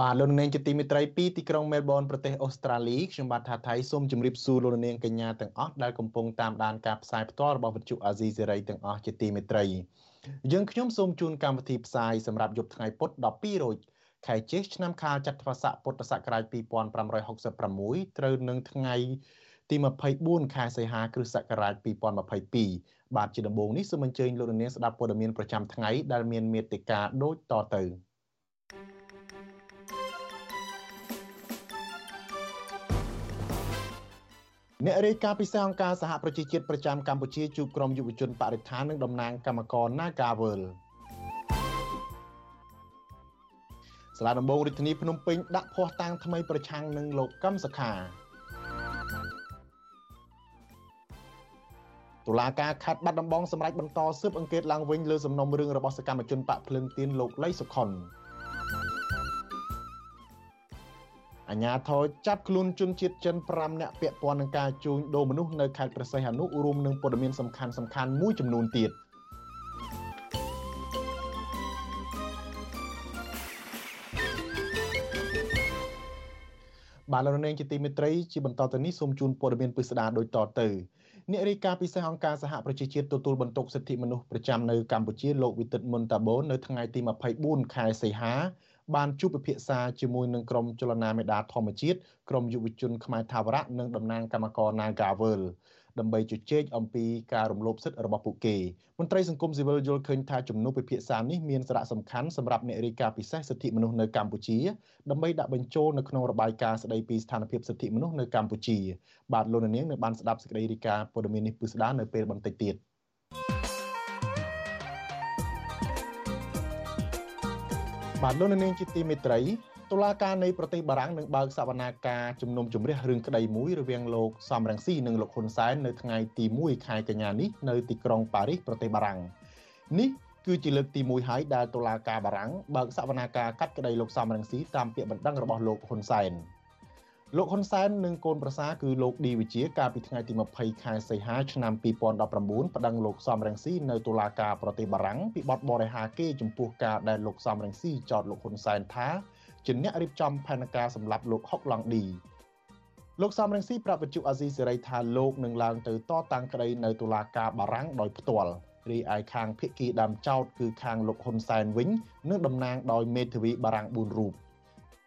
បាទលោកនាងជាទីមេត្រីពីទីក្រុងមែលប៊នប្រទេសអូស្ត្រាលីខ្ញុំបាទថាថៃសូមជម្រាបសួរលោកនាងកញ្ញាទាំងអស់ដែលកំពុងតាមដានការផ្សាយផ្ទាល់របស់វិទ្យុអាស៊ីសេរីទាំងអស់ជាទីមេត្រីយើងខ្ញុំសូមជូនកម្មវិធីផ្សាយសម្រាប់យប់ថ្ងៃពុធ12រោចខែចេសឆ្នាំខាលចត្វាស័កពុទ្ធសករាជ2566ត្រូវនឹងថ្ងៃទី24ខែសីហាគ្រិស្តសករាជ2022បាទជាដំបូងនេះសូមអញ្ជើញលោកនាងស្ដាប់ព័ត៌មានប្រចាំថ្ងៃដែលមានមេត្តាដូចតទៅ។ អ្នករាយការណ៍ពិសេសអង្គការសហប្រជាជាតិប្រចាំកម្ពុជាជួបក្រុមយុវជនបរិស្ថាននិងតំណាងកម្មករ Nagawal សាលាដំបងរាជធានីភ្នំពេញដាក់ភ័ស្តុតាងថ្មីប្រឆាំងនឹងលោកកឹមសុខាតុលាការខេត្តបាត់ដំបងសម្រេចបន្តស៊ើបអង្កេតឡើងវិញលើសំណុំរឿងរបស់សកម្មជនបកភ្លឹងទៀនលោកលីសុខុន អាញាធរចាប់ខ្លួនជនជាតិចិន5នាក់ពាក់ព័ន្ធនឹងការជួញដូរមនុស្សនៅខេត្តព្រះសីហនុរួមនឹងព័ត៌មានសំខាន់សំខាន់មួយចំនួនទៀតបាទលោកនាងជាទីមេត្រីជាបន្តទៅនេះសូមជូនព័ត៌មានពិស្ដាដូចតទៅអ្នករាយការណ៍ពិសេសអង្គការសហប្រជាជាតិទទួលបន្ទុកសិទ្ធិមនុស្សប្រចាំនៅកម្ពុជាលោកវិទិតមុនតាបូននៅថ្ងៃទី24ខែសីហា បានជួបពិភាក្សាជាមួយនឹងក្រុមចលនាមេដាធម្មជាតិក្រុមយុវជនខ្មែរថាវរៈនិងតំណាងគណៈកម្មការ Nagawal ដើម្បីជជែកអំពីការរំលោភសិទ្ធិរបស់ពួកគេមន្ត្រីសង្គមស៊ីវិលយល់ឃើញថាជំនួបពិភាក្សានេះមានសារៈសំខាន់សម្រាប់អ្នករាយការណ៍ពិសេសសិទ្ធិមនុស្សនៅកម្ពុជាដើម្បីដាក់បញ្ចូលនៅក្នុងរបាយការណ៍ស្តីពីស្ថានភាពសិទ្ធិមនុស្សនៅកម្ពុជាបាទលោកនាងនៅបានស្ដាប់សេចក្តីរាយការណ៍ព័ត៌មាននេះពិស្ដានៅពេលបន្តិចទៀត បាទលោកនាងជាទីមេត្រីតុលាការនៃប្រទេសបារាំងនឹងបើកសវនាការជំនុំជម្រះរឿងក្តីមួយរវាងលោកសំរងស៊ីនិងលោកហ៊ុនសែននៅថ្ងៃទី1ខែកញ្ញានេះនៅទីក្រុងប៉ារីសប្រទេសបារាំងនេះគឺជាលើកទី1ហើយដែលតុលាការបារាំងបើកសវនាការកាត់ក្តីលោកសំរងស៊ីតាមពាក្យបណ្ដឹងរបស់លោកហ៊ុនសែន លោកហ៊ុនសែននិងកូនប្រសារគឺលោកឌីវិជាកាលពីថ្ងៃទី20ខែសីហាឆ្នាំ2019ប្តឹងលោកសំរងស៊ីនៅតុលាការប្រទេសបារាំងពីបទបរិហាគេចំពោះការដែលលោកសំរងស៊ីចោទលោកហ៊ុនសែនថាជាអ្នករៀបចំផែនការសម្រាប់លោកហុកឡង់ឌីលោកសំរងស៊ីប្រាប់វិទ្យុអាស៊ីសេរីថាលោកនឹងឡើងទៅតតាំងក្តីនៅតុលាការបារាំងដោយផ្ទាល់រីឯខាងភៀកគីដើមចោតគឺខាងលោកហ៊ុនសែនវិញនឹងតំណាងដោយមេធាវីបារាំង4រូប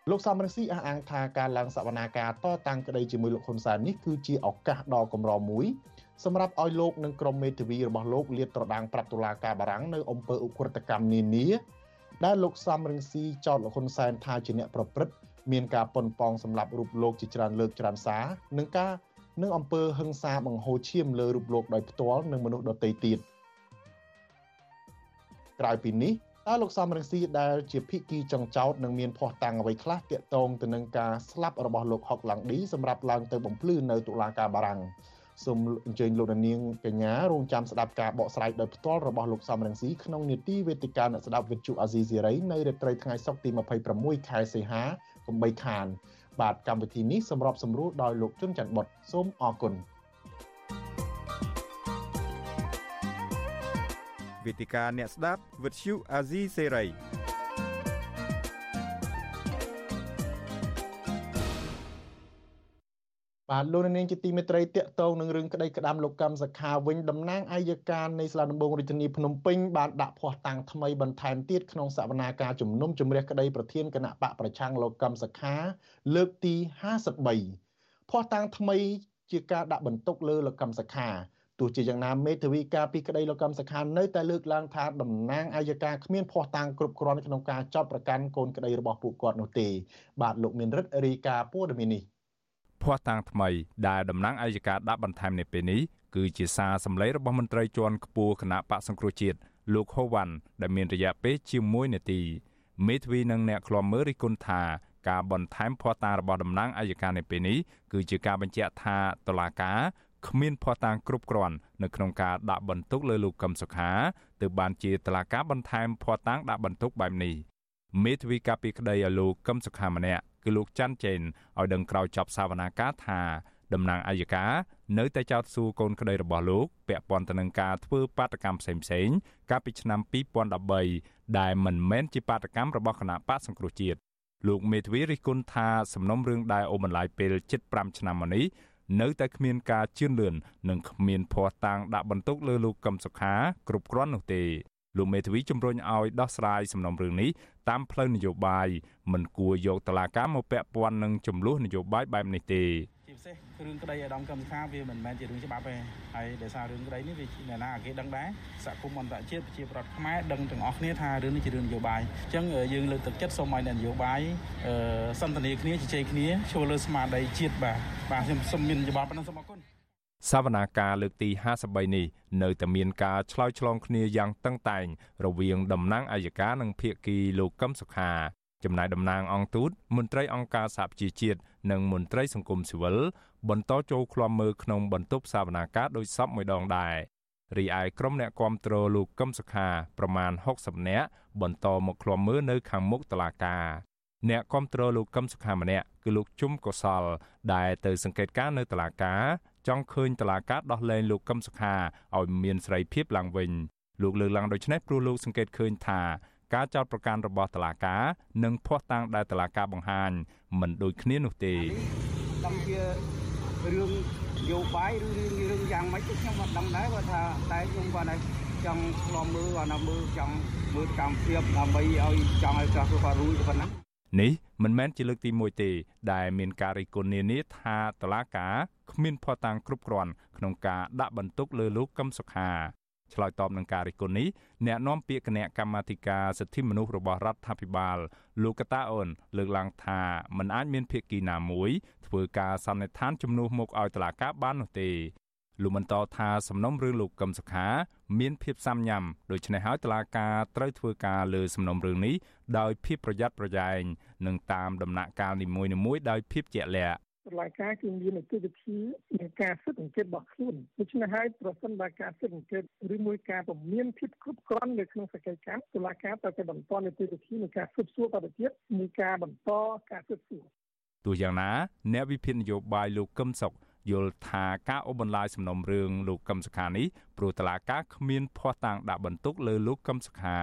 លោកសំរងស៊ីអះអាងថាការឡើងសវនាការតតាំងក្តីជាមួយលោកហ៊ុនសែននេះគឺជាឱកាសដ៏កម្រមួយសម្រាប់ឲ្យលោកនិងក្រុមមេធាវីរបស់លោកលាតត្រដាងប្រាប់តុលាការបារាំងនៅអំពើឧក្រិដ្ឋកម្មនានាដែលលោកសំរងស៊ីចោទលោកហ៊ុនសែនថាជាអ្នកប្រព្រឹត្តមានការប៉ុនប៉ងសម្រាប់រូបលោកជាច្រើនលើកច្រើនសារនិងការនឹងអំពើហិង្សាបង្ហូរឈាមលើរូបលោកដោយផ្ទាល់និងមនុស្សដទៃទៀតក្រៅពីនេះ តើលោកសំរងស៊ីដែលជាភិក្ខីចុងចោតនឹងមានភ័ស្តុតាងអ្វីខ្លះទាក់ទងទៅនឹងការស្លាប់របស់លោកហុកឡាំងឌីសម្រាប់ឡើងទៅបំភ្លឺនៅតុលាការបារាំងសូមអញ្ជើញលោកនាងកញ្ញារងចាំស្ដាប់ការបកស្រាយដោយផ្ទាល់របស់លោកសំរងស៊ីក្នុងនីតិវេទិកាអ្នកស្ដាប់វិទ្យុអាស៊ីសេរីនៅរាត្រីថ្ងៃសុក្រទី26ខែសីហាកុំបីខាន បាទកម្មវិធីនេះសម្របសម្រួលដោយលោកជុនច័ន្ទបុតសូមអរគុណ វេទិកាអ្នកស្ដាប់វិទ្យុអាស៊ីសេរីបាទលោកនាងជាទីមេត្រីតកតងនឹងរឿងក្តីក្តាមលោកកម្មសខាវិញតំណាងអัยការនៃសាលាដំបងរាជធានីភ្នំពេញបានដាក់ភ័ស្តុតាងថ្មីបន្ថែមទៀតក្នុងសវនាការជំនុំជម្រះក្តីប្រធានគណៈបកប្រឆាំងលោកកម្មសខា លើកទី53ភ័ស្តុតាងថ្មីជាការដាក់បន្ទុកលើលោកកម្មសខា ទោះជាយ៉ាងណាមេធាវីការពីក្តីលោកកម្មសខានៅតែលើកឡើងថាតំណាងអัยការគ្មានភ័ស្តុតាងគ្រប់គ្រាន់ក្នុងការចោទប្រកាន់កូនក្តីរបស់ពួកគាត់នោះទេបាទលោកមានរិទ្ធរីកាព័ត៌មាននេះភ័ស្តុតាងថ្មីដែលតំណាងអัยការដាក់បន្ថែមនៅពេលនេះគឺជាសារសម្លេងរបស់មន្ត្រីជាន់ខ្ពស់គណៈបកសង្គ្រោះជាតិលោកហូវ៉ាន់ដែលមានរយៈពេលជាង1នាទីមេធាវីនិងអ្នកឃ្លាំមើលរិះគន់ថា ការបន្ថែមភស្តុតាងរបស់តំណាងអัยការនៅពេលនេះគឺជាការបញ្ជាក់ថាតុលាការ គ្មានភស្តុតាងគ្រប់គ្រាន់នៅក្នុងការដាក់បន្ទុកលើលោកកឹមសុខាទើបបានជាតុលាការបន្ថែមភស្តុតាងដាក់បន្ទុកបែបនេះមេធាវីការពីក្តីឲ្យលោកកឹមសុខាម្នាក់គឺលោកច័ន្ទចេនឲ្យដឹងក្រោយចប់សវនាការថាតំណាងអัยការនៅតែចោទសួរកូនក្តីរបស់លោកពាក់ព័ន្ធទៅនឹងការធ្វើបាតកម្មផ្សេងៗកាលពីឆ្នាំ2013ដែលមិនមែនជាបាតកម្មរបស់គណៈបកសង្គ្រោះជាតិលោកមេធាវីរិះគន់ថាសំណុំរឿងដែលអូបន្លាយពេល75ឆ្នាំមកនេះ នៅតែគ្មានការជឿនលឿននិងគ្មានភ័ស្តុតាងដាក់បន្ទុកលើលោកកឹមសុខាគ្រប់គ្រាន់នោះទេលោកមេធាវីជំរុញឲ្យដោះស្រាយសំណុំរឿងនេះតាមផ្លូវនយោបាយមិនគួរយកតឡាការមកពាក់ព័ន្ធនឹងចំនួននយោបាយបែបនេះទេជា ពិសេសរឿងក្តីអាដាមកម្មខាវាមិនមែនជារឿងច្បាប់ទេហើយដោយសាររឿងក្តីនេះវាអ្នកណាគេដឹងដែរសហគមន៍អន្តរជាតិប្រជាប្រដ្ឋខ្មែរដឹងទាំងអស់គ្នាថារឿងនេះជារឿងនយោបាយអញ្ចឹងយើងលើកទឹកចិត្តសូមឲ្យអ្នកនយោបាយសន្ទនាគ្នាជជែកគ្នាចូលលើស្មារតីជាតិបាទបាទខ្ញុំសូមមានយោបល់ប៉ុណ្ណឹងសូមអរគុណសវនាការលើកទី53នេះនៅតែមានការឆ្លើយឆ្លងគ្នាយ៉ាងតឹងតែងរវាងតំណាងអัยការនិងភៀកគីលោកកឹមសុខា ចំណាយតំណាងអង្គទូតមន្ត្រីអង្គការសហប្រជាជាតិនិងមន្ត្រីសង្គមស៊ីវិលបន្តចូលឃ្លាំមើលក្នុងបន្ទប់សវនាការដោយសពមួយដងដែររីឯក្រុមអ្នកគាំទ្រលោកកឹមសុខាប្រមាណ60នាក់បន្តមកឃ្លាំមើលនៅខាងមុខតុលាការអ្នកគាំទ្រលោកកឹមសុខាម្នាក់គឺលោកជុំកុសល ដែលទៅសង្កេតការនៅតុលាការចង់ឃើញតុលាការដោះលែងលោកកឹមសុខាឲ្យមានសេរីភាពឡើងវិញលោកលើកឡើងដូចនេះព្រោះលោកសង្កេតឃើញថា ការចោទប្រកាន់របស់តុលាការនិងភ័ស្តុតាងដែលតុលាការបង្ហាញមិនដូចគ្នានោះទេដឹងជារឿងយោបាយឬរឿងរឿងយ៉ាងម៉េចទៅខ្ញុំអត់ដឹងដែរគាត់ថាតែខ្ញុំគាត់តែចង់ឆ្លំមើលគាត់ថាមើលចង់មើលកម្មភាពដើម្បីឲ្យចង់ឲ្យចាស់គាត់រួចប៉ុណ្ណានេះមិនមែនជាលើកទី1ទេ ដែលមានការរិះគន់នានាថាតឡាការគ្មានភស្តុតាងគ្រប់គ្រាន់ក្នុងការដាក់បន្ទុកលើលោកកឹមសុខា ឆ្លើយតបនឹងការរិះគន់នេះអ្នកនាំពាក្យគណៈកម្មាធិការសិទ្ធិមនុស្សរបស់រដ្ឋាភិបាលលោកកតាអូនលើកឡើងថាมันអាចមានភាគីណាមួយធ្វើការសន្និដ្ឋានជំនួសមុខឲ្យតុលាការបាននោះទេលោកបន្តថាសំណុំរឿងលោកកឹមសុខា មានភាពសាមញ្ញដូច្នេះហើយតុលាការត្រូវធ្វើការលើសំណុំរឿងនេះដោយភាពប្រយ័ត្នប្រយែងនិងតាមដំណាក់កាលនីមួយៗដោយភាពជាក់លាក់ តុលាការគឺមាននីតិវិធីនៃការស៊ើបអង្កេតរបស់ខ្លួនដូច្នេះហើយប្រសិនបើការស៊ើបអង្កេតឬមួយការពមៀនភាពគ្រប់គ្រាន់នៅក្នុងសកម្មកម្មតុលាការត្រូវតែបន្តនីតិវិធីនៃការស៊ើបសួរបន្តទៀតនៃការបន្តការស៊ើបសួរទោះយ៉ាងណាអ្នកវិភាគនយោបាយលោកកឹមសុខយល់ថាការអូសបន្លាយសំណុំរឿងលោកកឹមសុខានេះព្រោះតឡាការគ្មានភ័ស្តុតាងដាក់បន្ទុកលើលោកកឹមសុខា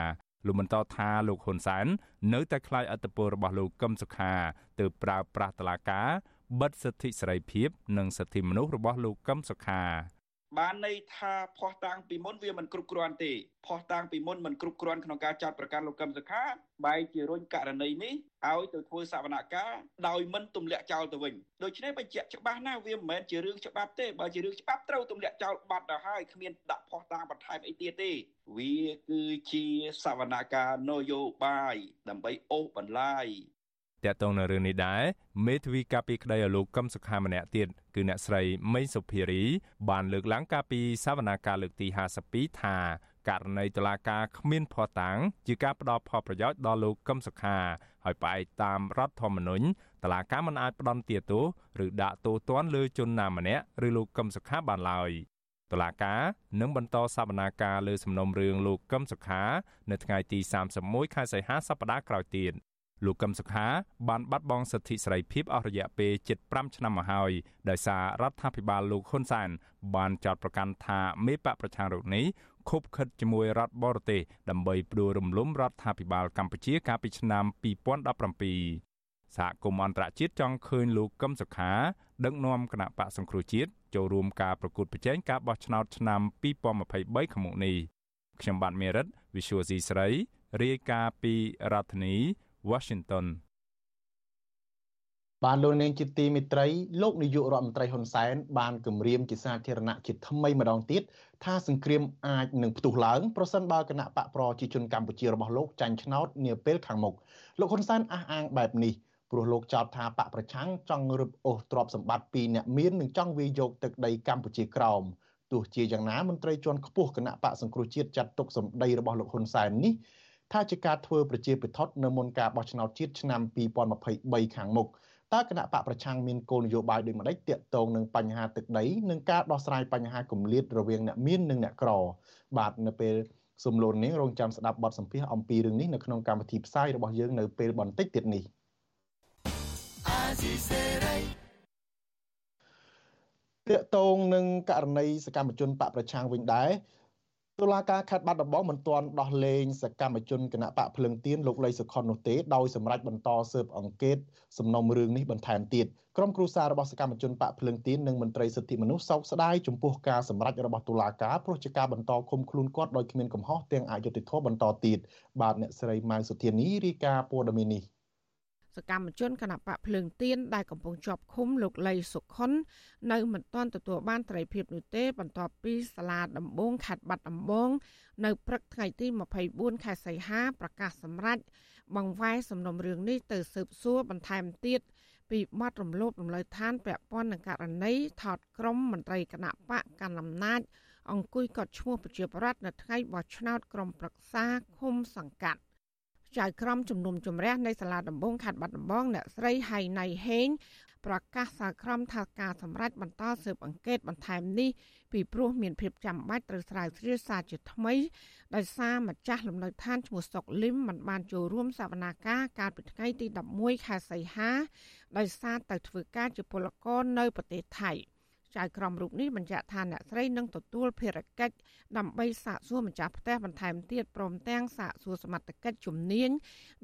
លោកបន្តថាលោកហ៊ុនសែននៅតែខ្លាចអត្តពលរបស់លោកកឹមសុខាទៅប្រើប្រាស់តឡាការ បិទសិទ្ធិសេរីភាព និងសិទ្ធិមនុស្សរបស់លោកកឹមសុខាបានន័យថាផោះតាំងពីមុនវាមិនគ្រប់គ្រាន់ទេផោះតាំងពីមុនមិនគ្រប់គ្រាន់ក្នុងការចាត់ប្រកាន់លោកកឹមសុខាបែរជារុញករណីនេះឲ្យទៅធ្វើសវនកម្មដោយមិនទម្លាក់ចោលទៅវិញដូច្នេះបញ្ជាក់ច្បាស់ណាស់វាមិនមែនជារឿងច្បាប់ទេបើជារឿងច្បាប់ត្រូវទម្លាក់ចោលបាត់ទៅហើយគ្មានដាក់ផោះតាំងបន្ថែមអីទៀតទេវាគឺជាសវនកម្មនយោបាយដើម្បីអូសបន្លាយ តកតងនៅរឿងនេះដែរមេធាវីកាពីក្តីឲ្យលោកកឹមសុខាម្នាក់ទៀតគឺអ្នកស្រីមេងសុភារី បានលើកឡើងកាពីសវនាការលើកទី52ថាករណីតុលាការគ្មានភ័ស្តុតាងជាការផ្ដល់ផលប្រយោជន៍ដល់លោកកឹមសុខាហើយផ្អែកតាមរដ្ឋធម្មនុញ្ញតុលាការមិនអាចផ្ដន់ទាទោសឬដាក់ទោសទណ្ឌលើជនណាម្នាក់ឬលោកកឹមសុខាបានឡើយតុលាការនឹងបន្តសវនាការលើសំណុំរឿងលោកកឹមសុខា នៅថ្ងៃទី31ខែសីហាសប្តាហ៍ក្រោយទៀត លោកកឹមសុខាបានបាត់បង់សិទ្ធិសេរីភាពអស់រយៈពេល75ឆ្នាំមកហើយដោយសាររដ្ឋាភិបាលលោកហ៊ុនសែនបានចោទប្រកាន់ថាមេបកប្រឆាំងរូបនេះខុបខិតជាមួយរដ្ឋបរទេសដើម្បីផ្ដួលរំលំរដ្ឋាភិបាលកម្ពុជាកាលពីឆ្នាំ2017សហគមន៍អន្តរជាតិចង់ឃើញលោកកឹមសុខាដឹកនាំគណៈបកសង្គ្រោះជាតិចូលរួមការប្រកួតប្រជែងការបោះឆ្នោតឆ្នាំ2023ខាងមុខនេះខ្ញុំបាទមេរិត Visual C ស្រីរាយការណ៍ពីរដ្ឋធានី Washington បានលោកនាងជាទីមិត្តរីលោកនាយករដ្ឋមន្ត្រីហ៊ុនសែនបានគម្រាមជាសាធារណៈជាថ្មីម្ដងទៀតថាសង្គ្រាមអាចនឹងផ្ទុះឡើងប្រសិនបើគណៈបកប្រជាជនកម្ពុជារបស់លោកចាញ់ឆ្នោតនាពេលខាងមុខលោកហ៊ុនសែនអះអាងបែបនេះព្រោះលោកចោទថាបកប្រឆាំងចង់រឹបអូសទ្រព្យសម្បត្តិពីអ្នកមាននិងចង់វាយយកទឹកដីកម្ពុជាក្រោមទោះជាយ៉ាងណាមន្ត្រីជាន់ខ្ពស់គណៈបកសង្គ្រោះជាតិចាត់ទុកសម្ដីរបស់លោកហ៊ុនសែននេះ ថាជាការធ្វើប្រជាពិធដ្ឋនៅមុនការបោះឆ្នោតជាតិឆ្នាំ2023ខាងមុខតើគណៈបកប្រឆាំងមានគោលនយោបាយដូចម្តេចទាក់ទងនឹងបញ្ហាទឹកដីនិងការដោះស្រាយបញ្ហាគម្លាតរវាងអ្នកមាននិងអ្នកក្របាទនៅពេលសំលូននាងរងចាំស្ដាប់បទសម្ភាសន៍អំពីរឿងនេះនៅក្នុងកម្មវិធីផ្សាយរបស់យើងនៅពេលបន្តិចទៀតនេះតកតងនឹងករណីសកម្មជនបកប្រឆាំងវិញដែរ តុលាការខេត្តបាត់ដំបងមិនទាន់ដោះលែងសកម្មជនគណៈបកភ្លឹងទៀនលោកលីសុខុននោះទេដោយសម្រេចបន្តស៊ើបអង្កេតសំណុំរឿងនេះបន្ថែមទៀតក្រុមគ្រួសាររបស់សកម្មជនបកភ្លឹងទៀននិងមន្ត្រីសិទ្ធិមនុស្សសោកស្ដាយចំពោះការសម្រេចរបស់តុលាការព្រោះជាការបន្តឃុំខ្លួនគាត់ដោយគ្មានកំហុសទាំងអយុត្តិធម៌បន្តទៀតបាទអ្នកស្រីម៉ៅសុធានីរាយការណ៍ព័ត៌មាននេះ សកម្មជនគណបកភ្លើងទៀនដែលកំពុងជាប់ឃុំលោកលីសុខុននៅមិនទាន់ទទួលបានត្រីភិបនោះទេ បន្ទាប់ពីសាលាដំបងខេត្តបាត់ដំបង នៅព្រឹកថ្ងៃទី24ខែសីហាប្រកាសសម្រេចបង្វែរសំណុំរឿងនេះទៅស៊ើបសួរបន្ថែមទៀតពីបទរំលោភរំលើឋានពាក់ព័ន្ធនឹងករណីថតក្រុមមន្ត្រីគណៈបកកណ្ដាលអំណាចអង្គុយកត់ឈ្មោះប្រជាប្រដ្ឋនៅថ្ងៃបោះឆ្នោតក្រុមប្រឹក្សាឃុំសង្កាត់ ចៅក្រមជំនុំជម្រះនៃសាលាដំបងខេត្តបាត់ដំបងអ្នកស្រីហៃណៃហេងប្រកាសសាលក្រមថាការសម្រេចបន្តស៊ើបអង្កេតបន្ថែមនេះពីព្រោះមានភាពចាំបាច់ត្រូវស្រាវជ្រាវសារជាថ្មីដោយសារម្ចាស់លំនៅឋានឈ្មោះសុកលឹមមិនបានចូលរួមសវនាការកាលពីថ្ងៃទី11ខែសីហាដោយសារទៅធ្វើការជាពលករនៅប្រទេសថៃ។ ចៅក្រមរូបនេះបញ្ជាក់ថាអ្នកស្រីនឹងទទួលភារកិច្ចដើម្បីសាកសួរម្ចាស់ផ្ទះបន្ថែមទៀតព្រមទាំងសាកសួរសមត្ថកិច្ចជំនាញ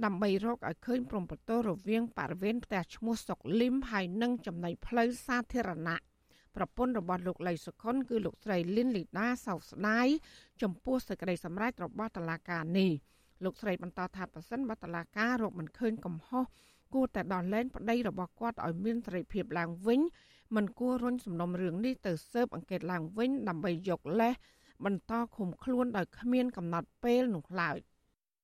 ដើម្បីរកឲ្យឃើញព្រំប្រទល់រវាងបរិវេណផ្ទះឈ្មោះសុកលឹមហើយនិងចំណីផ្លូវសាធារណៈប្រពន្ធរបស់លោកលីសុខុនគឺលោកស្រីលីនលីដាសោកស្ដាយចំពោះសេចក្តីសម្រេចរបស់តុលាការនេះលោកស្រីបន្តថាប្រសិនបើតុលាការរកមិនឃើញកំហុសគួរតែដោះលែងប្តីរបស់គាត់ឲ្យមានសេរីភាពឡើងវិញ មិនគួររុញសំណុំរឿងនេះទៅស៊ើបអង្កេតឡើងវិញដើម្បីយកលេសបន្តឃុំខ្លួនដោយគ្មានកំណត់ពេលនោះឡើយ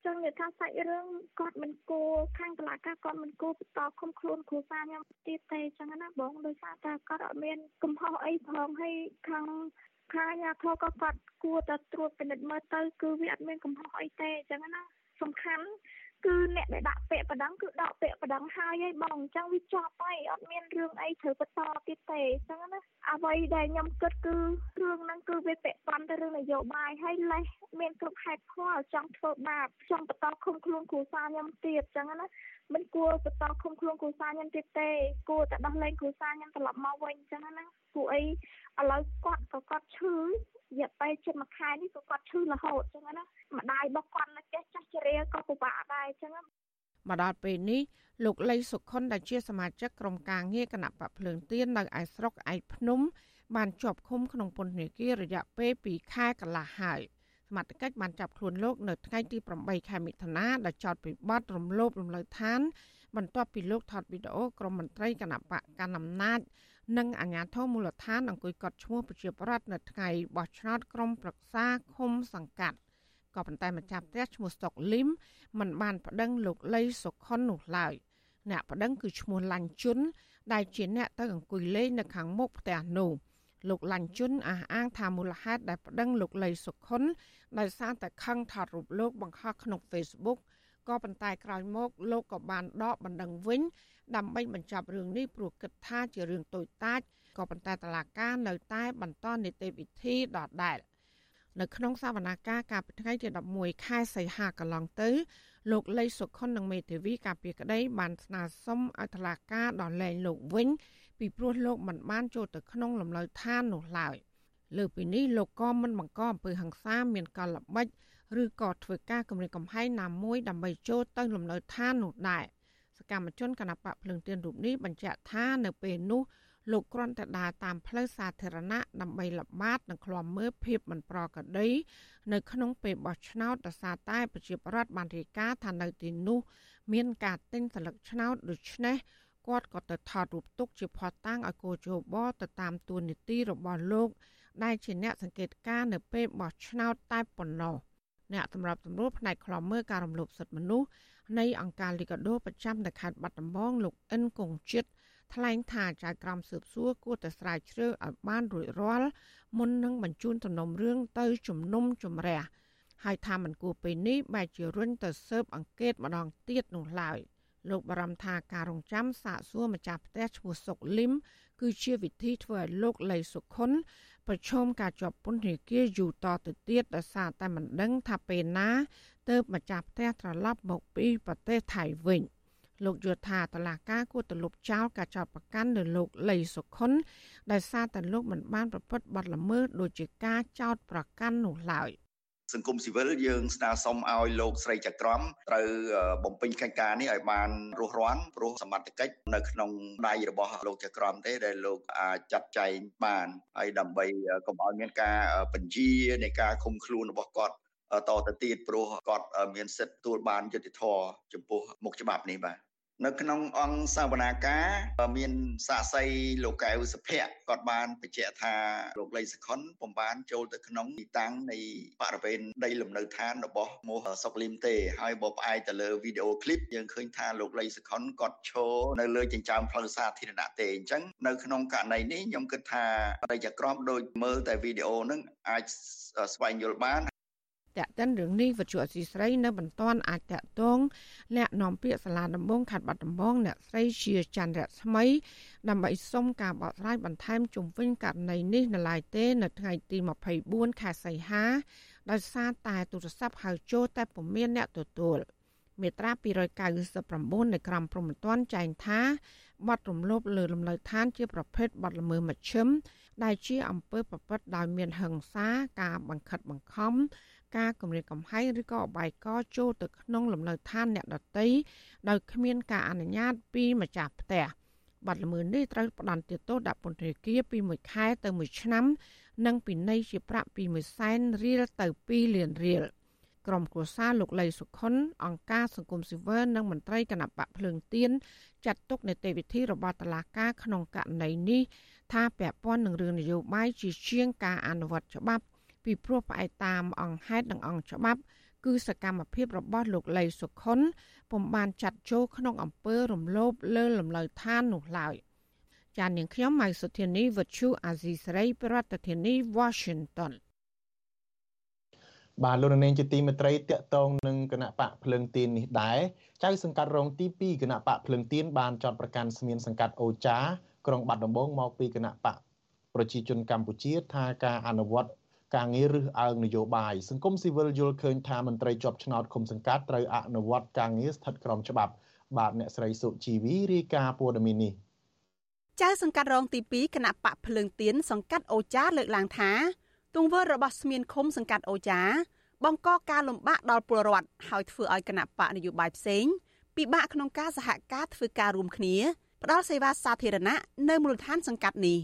ចឹងនិយាយថាសាច់រឿងគាត់មិនគួរខាងតឡាការគាត់មិនគួរបន្តឃុំខ្លួនគ្រូសាខ្ញុំទៀតទេចឹងណាបងដោយសារតែគាត់អត់មានកំហុសអីផងហើយខាងខាងអាញាធរក៏គាត់គួរតែត្រួតពិនិត្យមើលទៅគឺវាអត់មានកំហុសអីទេចឹងណាសំខាន់ គឺអ្នកដែលដាក់ពាក្យបណ្ដឹងគឺដកពាក្យបណ្ដឹងហើយឯងបងអញ្ចឹងវាចប់ហើយអត់មានរឿងអីត្រូវបន្តទៀតទេអញ្ចឹងណាអ្វីដែលខ្ញុំគិតគឺរឿងហ្នឹងគឺវាពាក់ព័ន្ធទៅរឿងនយោបាយហើយលេះមានគ្រប់ហេតុផលចង់ធ្វើបាបចង់បន្តឃុំខ្លួនគ្រួសារខ្ញុំទៀតអញ្ចឹងណាមិនគួរបន្តឃុំខ្លួនគ្រួសារខ្ញុំទៀតទេគួរតែដោះលែងគ្រួសារខ្ញុំត្រឡប់មកវិញអញ្ចឹងណាពួកអី ឥឡូវគាត់ក៏គាត់ឈឺរយៈពេលជិតមួយខែនេះក៏គាត់ឈឺរហូតអញ្ចឹងណាម្ដាយរបស់គាត់នៅផ្ទះចាស់ជរាក៏ពិបាកដែរអញ្ចឹងមកដល់ពេលនេះលោកលីសុខុនដែលជាសមាជិកក្រុមការងារគណៈបកភ្លើងទៀននៅឯស្រុកឯកភ្នំ បានជាប់ឃុំក្នុងពន្ធនាគាររយៈពេល2ខែកន្លះហើយសមត្ថកិច្ចបានចាប់ខ្លួនលោកនៅថ្ងៃទី8ខែមិថុនាដែលចោទពីបទរំលោភរំលើឋាន បន្ទាប់ពីលោកថតវីដេអូក្រុមមន្ត្រីគណៈបកកណ្ដាលអំណាច និងអាជ្ញាធរមូលដ្ឋានអង្គុយកត់ឈ្មោះប្រជាប្រដ្ឋនៅថ្ងៃបោះឆ្នោតក្រុមប្រឹក្សាឃុំសង្កាត់ក៏ប៉ុន្តែម្ចាស់ផ្ទះឈ្មោះស្តុកលឹមមិនបានប្តឹងលោកលីសុខុននោះឡើយអ្នកប្តឹងគឺឈ្មោះឡាញ់ជុនដែលជាអ្នកទៅអង្គុយលេងនៅខាងមុខផ្ទះនោះលោកឡាញ់ជុនអះអាងថាមូលហេតុដែលប្តឹងលោកលីសុខុនដោយសារតែខឹងថតរូបលោកបង្ហោះក្នុង Facebook ក៏ប៉ុន្តែក្រោយមកលោកក៏បានដកបណ្ដឹងវិញ ដើម្បីបញ្ចប់រឿងនេះព្រោះគិតថាជារឿងតូចតាចក៏ប៉ុន្តែតឡាការនៅតែបន្តនីតិវិធីដដែលនៅក្នុងសវនាការកាលពីថ្ងៃទី11ខែសីហាកន្លងទៅលោកលីសុខុននិងមេធាវីកាពីក្តីបានស្នើសុំឲ្យតឡាការដោះលែងលោកវិញ ពីព្រោះលោកមិនបានចូលទៅក្នុងលំនៅឋាននោះឡើយលើពីនេះលោកក៏មិនបង្កអំពើហិង្សាមានកលល្បិចឬក៏ធ្វើការគម្រាមកំហែងណាមួយដើម្បីចូលទៅលំនៅឋាននោះដែរស កម្មជនគណបកភ្លឹងទៀនរូបនេះបញ្ជាក់ថានៅពេលនោះលោកគ្រាន់តែដើរតាមផ្លូវសាធារណៈដើម្បីល្បាតនិងឃ្លាំមើលភាពមិនប្រក្រតីនៅក្នុងពេលបោះឆ្នោតដោយសារតែប្រជាប្រដ្ឋបានរាយការណ៍ថានៅទីនោះ មានការទិញស្លឹកឆ្នោតដូច្នេះគាត់ក៏ទៅថតរូបទុកជាផតតាំងឲ្យកោជបទៅតាមទួនាទីរបស់លោក ដែលជាអ្នកសង្កេតការនៅពេលបោះឆ្នោតតែប៉ុណ្ណោះអ្នកសម្របសម្រួលផ្នែកខ្លំមើលការរំលោភសិទ្ធិមនុស្ស នៃអង្គការលីកាដូប្រចាំនៅខេត្តបាត់ដំបងលោកអិនគង្ជិតថ្លែងថាចៅក្រមស៊ើបសួរគួរតែស្រាវជ្រាវឲ្យបានរួចរាល់មុននឹងបញ្ជូនទំនុំរឿងទៅជំនុំជម្រះហើយថាមិនគួរពេលនេះបែរជារុញទៅស៊ើបអង្កេតម្ដងទៀតនោះឡើយលោកបារម្ភថាការរងចាំសាកសួរម្ចាស់ផ្ទះឈ្មោះសុកលឹមគឺជាវិធីធ្វើឲ្យលោកលីសុខុន ប្រឈមការជាប់ពន្ធនាគារយូរតទៅទៀតដោយសារតែមិនដឹងថាពេលណាទើបម្ចាស់ផ្ទះត្រឡប់មកពីប្រទេសថៃវិញលោកយល់ថាតឡាការគួរទៅលុបចោលការចោទប្រកាន់លើលោកលីសុខុនដោយសារតែលោកមិនបានប្រព្រឹត្តបទល្មើសដូចជាការចោទប្រកាន់នោះឡើយ សង្គមស៊ីវិលយើងស្នើសុំឲ្យលោកស្រីចក្រមត្រូវបំពេញកិច្ចការនេះឲ្យបានរស់រានព្រោះសមត្ថកិច្ចនៅក្នុងដៃរបស់លោកចក្រមទេដែលលោកអាចចាត់ចែងបានហើយដើម្បីកុំឲ្យមានការបញ្ជានៃការឃុំខ្លួនរបស់គាត់តទៅទៀតព្រោះគាត់មានសិទ្ធិទទួលបានយុត្តិធម៌ចំពោះមុខច្បាប់នេះបាទ នៅក្នុងអង្គសវនាការមានសាកសីលោកកែវសុភ័ក្រគាត់បានបញ្ជាក់ថាលោកលីសខុនពុំបានចូលទៅក្នុងទីតាំងនៃបរិវេណដីលំនៅឋានរបស់មោះសុកលឹមទេហើយបើផ្អែកទៅលើវីដេអូឃ្លីបយើងឃើញថាលោកលីសខុនគាត់ឈរនៅលើចិញ្ចើមផ្លូវសាធារណៈទេអញ្ចឹងនៅក្នុងករណីនេះខ្ញុំគិតថាបរិយាក្រមដូចមើលតែវីដេអូហ្នឹងអាចស្វែងយល់បាន តាក់ទិនរឿងនេះវិទ្យុអសីស្រីនៅមិនទាន់អាចតាក់ទងអ្នកនាំពាក្យសាលាដំបងខេត្តបាត់ដំបងអ្នកស្រីជាច័ន្ទរស្មី ដើម្បីសុំការបកស្រាយបន្ថែមជុំវិញករណីនេះនៅឡើយទេ នៅថ្ងៃទី24ខែសីហាដោយសារតែទូរស័ព្ទហៅចូលតែពុំមានអ្នកទទួលមេត្រា299នៃក្រមព្រហ្មទណ្ឌចែងថាបទរំលោភលើលំនៅឋានជាប្រភេទបទល្មើសមជ្ឈិមដែលជាអំពើប្រព្រឹត្តដោយមានហិង្សាការបង្ខិតបង្ខំ ការគម្រាមកំហែងឬក៏អបាយកចូលទៅក្នុងលំនៅឋានអ្នកដតីដោយគ្មានការអនុញ្ញាតពីម្ចាស់ផ្ទះបាត់ល្មើសនេះត្រូវផ្ដន្ទាទោសដាក់ពន្ធនាគារពី1ខែទៅ1ឆ្នាំនិងពិន័យជាប្រាក់ពី1សែនរៀលទៅ2លានរៀលក្រុមគ្រួសារលោកលីសុខុនអង្គការសង្គមស៊ីវិលនិងមន្ត្រីគណៈបកភ្លើងទៀនចាត់ទុកនីតិវិធីរបស់តុលាការក្នុងករណីនេះថាពាក់ព័ន្ធនឹងរឿងនយោបាយជាជាងការអនុវត្តច្បាប់ ពីព្រោះផ្អែកតាមអង្គហេតុនិងអង្គច្បាប់ គឺសកម្មភាពរបស់លោកលីសុខុនពុំបានចាត់ចូលក្នុងអំពើរំលោភលើលំនៅឋាននោះឡើយចាននាងខ្ញុំម៉ៃសុធានីវុទ្ធុអាស៊ីសេរីប្រធានាធិបតី Washington បាទលោកនាងជាទីមេត្រីតកតងនឹងគណៈបកភ្លើងទៀននេះដែរចៅសង្កាត់រងទី2គណៈបកភ្លើងទៀនបានចោតប្រកាន់ស្មានសង្កាត់អូចា ក្រុងបាត់ដំបងមកពីគណៈបកប្រជាជនកម្ពុជាថាការអនុវត្ត ការងាររឹសអើងនយោបាយសង្គមស៊ីវិលយល់ឃើញថាមន្ត្រីជាប់ឆ្នោតឃុំសង្កាត់ត្រូវអនុវត្តការងារស្ថិតក្រោមច្បាប់បាទអ្នកស្រីសុជីវីរាយការណ៍ព័ត៌មាននេះចៅសង្កាត់រងទី2គណៈបកភ្លើងទៀនសង្កាត់អូចាលើកឡើងថា ទង្វើរបស់ស្មានឃុំសង្កាត់អូចាបង្កការលំបាកដល់ពលរដ្ឋហើយធ្វើឲ្យគណៈបកនយោបាយផ្សេងពិបាកក្នុងការសហការធ្វើការរួមគ្នាផ្ដល់សេវាសាធារណៈនៅមូលដ្ឋានសង្កាត់នេះ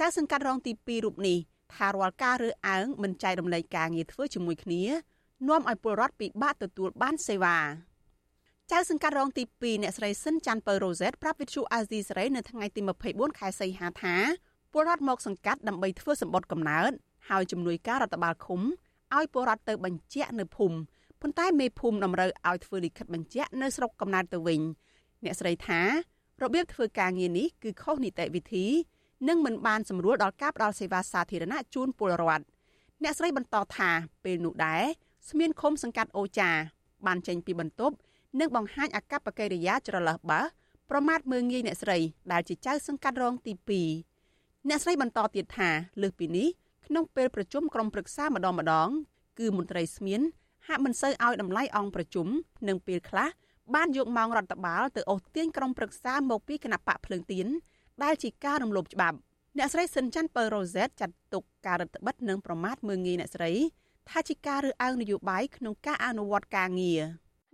ចៅសង្កាត់រងទី2រូបនេះ ថារាល់ការរើសអើងមិនចែករំលែកការងារធ្វើជាមួយគ្នានាំឲ្យពលរដ្ឋពិបាកទទួលបានសេវាចៅសង្កាត់រងទី2អ្នកស្រីស៊ិនច័ន្ទពៅរ៉ូសែតប្រាប់វិទ្យុអាស៊ីសេរីនៅថ្ងៃទី24ខែសីហាថាពលរដ្ឋមកសង្កាត់ដើម្បីធ្វើសម្បត្តិកំណើតហើយជំនួយការរដ្ឋបាលឃុំឲ្យពលរដ្ឋទៅបញ្ជាក់នៅភូមិប៉ុន្តែមេភូមិតម្រូវឲ្យធ្វើលិខិតបញ្ជាក់នៅស្រុកកំណើតទៅវិញ អ្នកស្រីថារបៀបធ្វើការងារនេះគឺខុសនីតិវិធី និងមិនបានសម្រួលដល់ការផ្តល់សេវាសាធារណៈជូនពលរដ្ឋអ្នកស្រីបន្តថាពេលនោះដែរស្មានឃុំសង្កាត់អូចាបានចេញពីបន្ទប់និងបង្ហាញអកប្បកិរិយាច្រឡះបាសប្រមាថមើងងាយអ្នកស្រីដែលជាចៅសង្កាត់រងទី2អ្នកស្រីបន្តទៀតថាលើសពីនេះក្នុងពេលប្រជុំក្រុមប្រឹក្សាម្ដងម្ដង គឺមន្ត្រីស្មានហាក់មិនសូវឲ្យតម្លៃអង្គប្រជុំនិងពេលខ្លះបានយកម៉ោងរដ្ឋបាលទៅអូសទាញក្រុមប្រឹក្សាមកពីគណៈបកភ្លើងទៀន ដែលជាការរំលោភច្បាប់អ្នកស្រីស៊ិនច័ន្ទពៅរ៉ូសែតចាត់ទុកការរដ្ឋបិទនិងប្រមាថមើងងាយអ្នកស្រីថាជាការរើសអើងនយោបាយក្នុងការអនុវត្តការងារ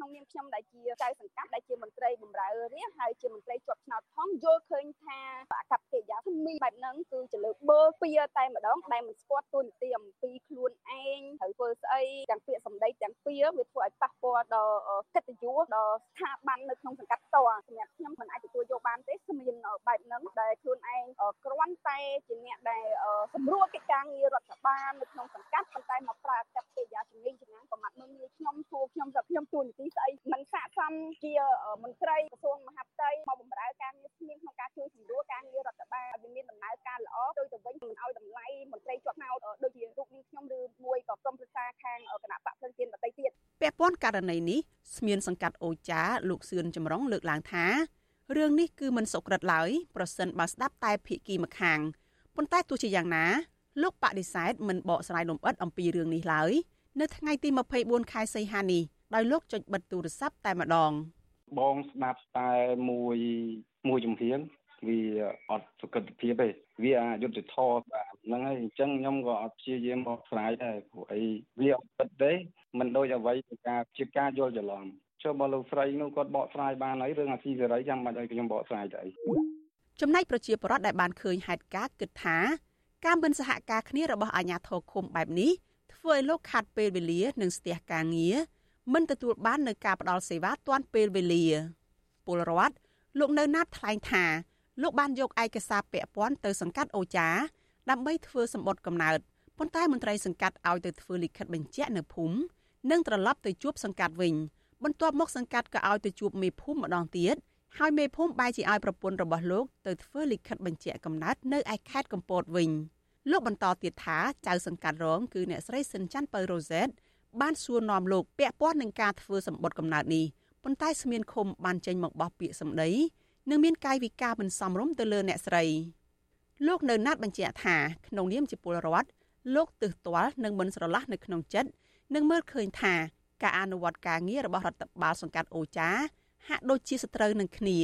ក្នុងនាមខ្ញុំដែលជាចៅសង្កាត់ដែលជាមន្ត្រីបម្រើរាជហើយជាមន្ត្រីជាប់ឆ្នោតផងយល់ឃើញថាអកប្បកិរិយាថ្មីបែបហ្នឹងគឺជាលើបើពៀតែម្ដងដែលមិនស្គាល់ទូនីតិអំពីខ្លួនឯងត្រូវធ្វើស្អីទាំងពាក្យសម្ដីទាំងពៀវាធ្វើឲ្យប៉ះពាល់ដល់កិត្តិយសដល់ស្ថាប័ននៅក្នុងសង្កាត់តសម្រាប់ខ្ញុំមិនអាចទទួលយកបានទេស្មានបែបហ្នឹងដែលខ្លួនឯងគ្រាន់តែជាអ្នកដែលសម្រួលកិច្ចការងាររដ្ឋបាលនៅក្នុងសង្កាត់ប៉ុន្តែមកប្រើអកប្បកិរិយាជំនាញចំណាំប្រមាថមើលងាយខ្ញុំសួរខ្ញុំថាខ្ញុំទូនីតិស្អីមិនស័ក្តិសមជាមន្ត្រីក្រសួងមហាផ្ទៃមកបម្រើការងារស្មៀនក្នុងការជួយសម្រួលការងាររដ្ឋបាលឲ្យមានដំណើរការល្អទៅទៅវិញមិនឲ្យតម្លៃមន្ត្រីជាប់ឆ្នោតដូចជារូបនេះខ្ញុំឬមួយក៏ក្រុមប្រឹក្សាខាងគណៈបកផ្លូវពាក់ព័ន្ធករណីនេះស្មានសង្កាត់អូចាលោកសឿនចម្រុងលើកឡើងថារឿងនេះគឺមិនសុក្រិតឡើយប្រសិនបើស្ដាប់តែភាគីម្ខាងប៉ុន្តែទោះជាយ៉ាងណាលោកបដិសេធមិនបកស្រាយលម្អិតអំពីរឿងនេះឡើយនៅថ្ងៃទី24ខែសីហានេះ ដោយលោកចុចបិទទូរស័ព្ទតែម្ដងបងស្ដាប់តែមួយមួយជំហានវាអត់សុខភាពទេវាអយុត្តិធម៌បាទហ្នឹងហើយអញ្ចឹងខ្ញុំក៏អត់ព្យាយាមបកស្រាយដែរព្រោះអីវាអត់ពិតទេមិនដូចអ្វីជាការជាការយល់ច្រឡំចុះបើលោកស្រីនោះគាត់បកស្រាយបានហើយរឿងអាស៊ីសេរីចាំបាច់ឲ្យខ្ញុំបកស្រាយទៅអីចំណែកប្រជាពលរដ្ឋដែលបានឃើញហេតុការណ៍គិតថាការមិនសហការគ្នារបស់អាជ្ញាធរឃុំបែបនេះធ្វើឲ្យលោកខាត់ពេលវេលានិងស្ទះការងារ មិនទទួលបាននូវការផ្ដល់សេវាទាន់ពេលវេលាពលរដ្ឋលោកនៅណាត់ថ្លែងថាលោកបានយកឯកសារពាក់ព័ន្ធទៅសង្កាត់អូចាដើម្បីធ្វើសម្បត្តិកំណើតប៉ុន្តែមន្ត្រីសង្កាត់ឲ្យទៅធ្វើលិខិតបញ្ជាក់នៅភូមិនិងត្រឡប់ទៅជួបសង្កាត់វិញបន្ទាប់មកសង្កាត់ក៏ឲ្យទៅជួបមេភូមិម្ដងទៀតហើយមេភូមិបែរជាឲ្យប្រពន្ធរបស់លោកទៅធ្វើលិខិតបញ្ជាក់កំណើតនៅឯខេត្តកំពតវិញលោកបន្តទៀតថាចៅសង្កាត់រងគឺអ្នកស្រីសិនច័ន្ទពៅរ៉ូសែត បានសួរនាំលោកពាក់ព័ន្ធនឹងការធ្វើសម្បត្តិកំណើតនេះប៉ុន្តែស្មានឃុំបានចេញមកបោះពាក្យសម្ដីនិងមានកាយវិការមិនសមរម្យទៅលើអ្នកស្រីលោកនៅណាត់បញ្ជាក់ថាក្នុងនាមជាពលរដ្ឋលោកទើសទាល់និងមិនស្រឡះនៅក្នុងចិត្តនិងមើលឃើញថាការអនុវត្តការងាររបស់រដ្ឋបាលសង្កាត់អូចាហាក់ដូចជាសត្រូវនឹងគ្នា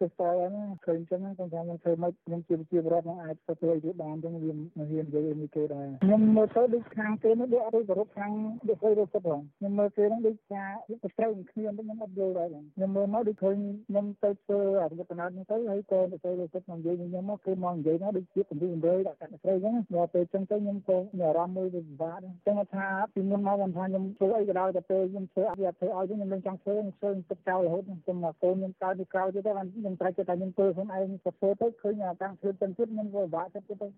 ទៅស្គាល់ហ្នឹងឃើញអញ្ចឹងខ្ញុំថាខ្ញុំធ្វើមិនខ្ញុំជាជារដ្ឋនឹងអាចទៅធ្វើឲ្យបានអញ្ចឹងវាមិនហ៊ាននិយាយនេះគេដែរខ្ញុំមើលទៅដូចខាងគេនោះដូចអត់គោរពខាងដូចគេរត់ទៅផងខ្ញុំមើលគេហ្នឹងដូចថាទៅត្រូវនឹងគ្នាខ្ញុំអត់យល់ដែរខ្ញុំមើលមកដូចឃើញខ្ញុំទៅធ្វើអរិយបណត់ហ្នឹងទៅហើយក៏ទៅទៅទៅខ្ញុំនិយាយខ្ញុំមកគេមកនិយាយណាដូចជាពន្យល់រយដាក់កាត់ស្រីអញ្ចឹងដល់ពេលអញ្ចឹងទៅខ្ញុំក៏មានអារម្មណ៍មួយវាពិបាកអញ្ចឹងថាពីមុនមកខ្ញុំថាខ្ញុំធ្វើអីក៏ដោយតែពេលខ្ញុំធ្វើអត់វាធ្វើឲ្យខ្ញុំមិនចង់ធ្វើខ្ញុំធ្វើទឹកចោលរហូតខ្ញុំមកកូនខ្ញុំកើតពីក្រោយទៀតទៅខ្ញុំត្រូវចិត្តតែខ្ញុំធ្វើខ្លួនឯងទៅធ្វើទៅឃើញតាំងធ្វើទាំងទៀតខ្ញុំក៏ពិបាកចិត្តទៅ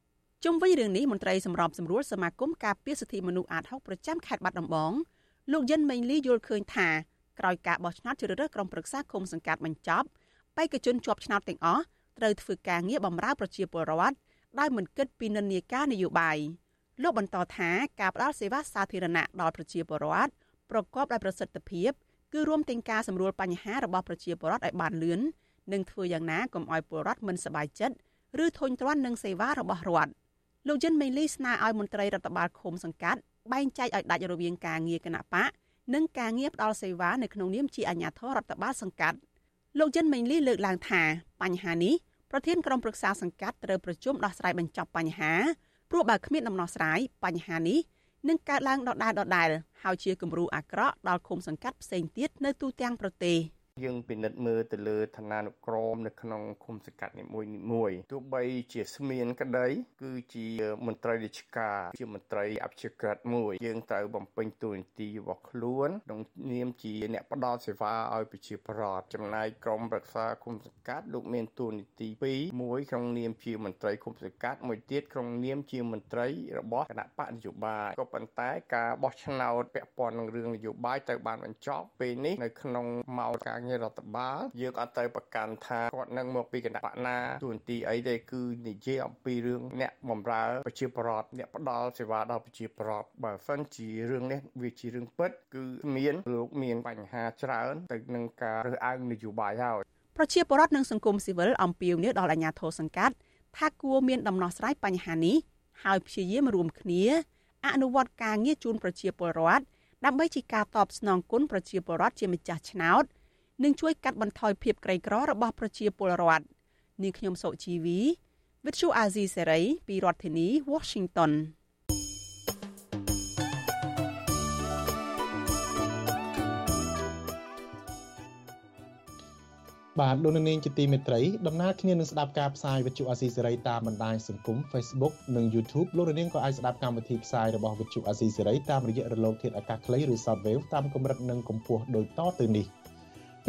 ជុំវិញរឿងនេះមន្ត្រីសម្របសម្រួលសមាគមការពារសិទ្ធិមនុស្សអាត6ប្រចាំខេត្តបាត់ដំបងលោកយិនមេងលីយល់ឃើញថាក្រោយការបោះឆ្នោតជ្រើសរើសក្រុមប្រឹក្សាគុំសង្កាត់បញ្ចប់បេក្ខជនជាប់ឆ្នោតទាំងអស់ត្រូវធ្វើការងារបម្រើប្រជាពលរដ្ឋដោយមិនគិតពីនិន្នាការនយោបាយលោកបន្តថាការផ្តល់សេវាសាធារណៈដល់ប្រជាពលរដ្ឋប្រកបដោយប្រសិទ្ធភាពគឺរួមទាំងការសម្រួលបញ្ហារបស់ប្រជាពលរដ្ឋឲ្យបានលឿន និងធ្វើយ៉ាងណាកុំឲ្យពលរដ្ឋមិនសប្បាយចិត្តឬធុញទ្រាន់នឹងសេវារបស់រដ្ឋលោកយិនមេលីស្នើឲ្យមន្ត្រីរដ្ឋបាលឃុំសង្កាត់បែងចែកឲ្យដាច់រវាងការងារគណៈបកនិងការងារផ្ដល់សេវានៅក្នុងនាមជាអាជ្ញាធររដ្ឋបាលសង្កាត់លោកយិនមេលីលើកឡើងថាបញ្ហានេះប្រធានក្រុមប្រឹក្សាសង្កាត់ត្រូវប្រជុំដោះស្រាយបញ្ចប់បញ្ហាព្រោះបើគ្មានដំណោះស្រាយបញ្ហានេះនឹងកើតឡើងដដែលដដែលហើយជាគំរូអាក្រក់ដល់ឃុំសង្កាត់ផ្សេងទៀតនៅទូទាំងប្រទេស។ យើងពិនិត្យមើលទៅលើឋានានុក្រមនៅក្នុងឃុំសង្កាត់នីមួយៗទោះបីជាស្មានក្តីគឺជាមន្ត្រីរាជការជាមន្ត្រីអភិជាក្រិតមួយ យើងត្រូវបំពេញតួនាទីរបស់ខ្លួនក្នុងនាមជាអ្នកផ្ដល់សេវាឲ្យប្រជាពលរដ្ឋចំណែកក្រមប្រឹក្សាឃុំសង្កាត់លោកមានតួនាទី2មួយក្នុងនាមជាមន្ត្រីឃុំសង្កាត់មួយទៀតក្នុងនាមជាមន្ត្រីរបស់គណៈបកនយោបាយក៏ប៉ុន្តែការបោះឆ្នោតពាក់ព័ន្ធនឹងរឿងនយោបាយត្រូវបានបញ្ចប់ពេលនេះនៅក្នុងម៉ោងការងាររដ្ឋបាលយើងអត់ទៅប្រកាន់ថាគាត់នឹងមកពីគណៈបកណាទូនទីអីទេគឺនិយាយអំពីរឿងអ្នកបម្រើប្រជាពលរដ្ឋអ្នកផ្ដល់សេវាដល់ប្រជាពលរដ្ឋបើសិនជារឿងនេះវាជារឿងពិតគឺមានលោកមានបញ្ហាច្រើនទៅនឹងការរើសអើងនយោបាយហើយប្រជាពលរដ្ឋនិងសង្គមស៊ីវិលអំពាវនាវដល់អាជ្ញាធរសង្កាត់ថាគួរមានដំណោះស្រាយបញ្ហានេះហើយព្យាយាមរួមគ្នាអនុវត្តការងារជូនប្រជាពលរដ្ឋដើម្បីជាការតបស្នងគុណប្រជាពលរដ្ឋជាម្ចាស់ឆ្នោត និងជួយកាត់បន្ថយភាពក្រីក្ររបស់ប្រជាពលរដ្ឋនាងខ្ញុំសុជីវី With you Azizi Serai ពីរដ្ឋធានី Washington បាទលោកនាងជាទីមេត្រីដំណើរគ្នានឹងស្ដាប់ការផ្សាយវិទ្យុអាស៊ីសេរីតាមបណ្ដាញសង្គម Facebook និង YouTube លោកនាងក៏អាចស្ដាប់កម្មវិធីផ្សាយរបស់វិទ្យុអាស៊ីសេរីតាមរយៈរលកធាតុអាកាសខ្លីឬ Shortwave តាមកម្រិតនិងកម្ពស់ដូចតទៅនេះ។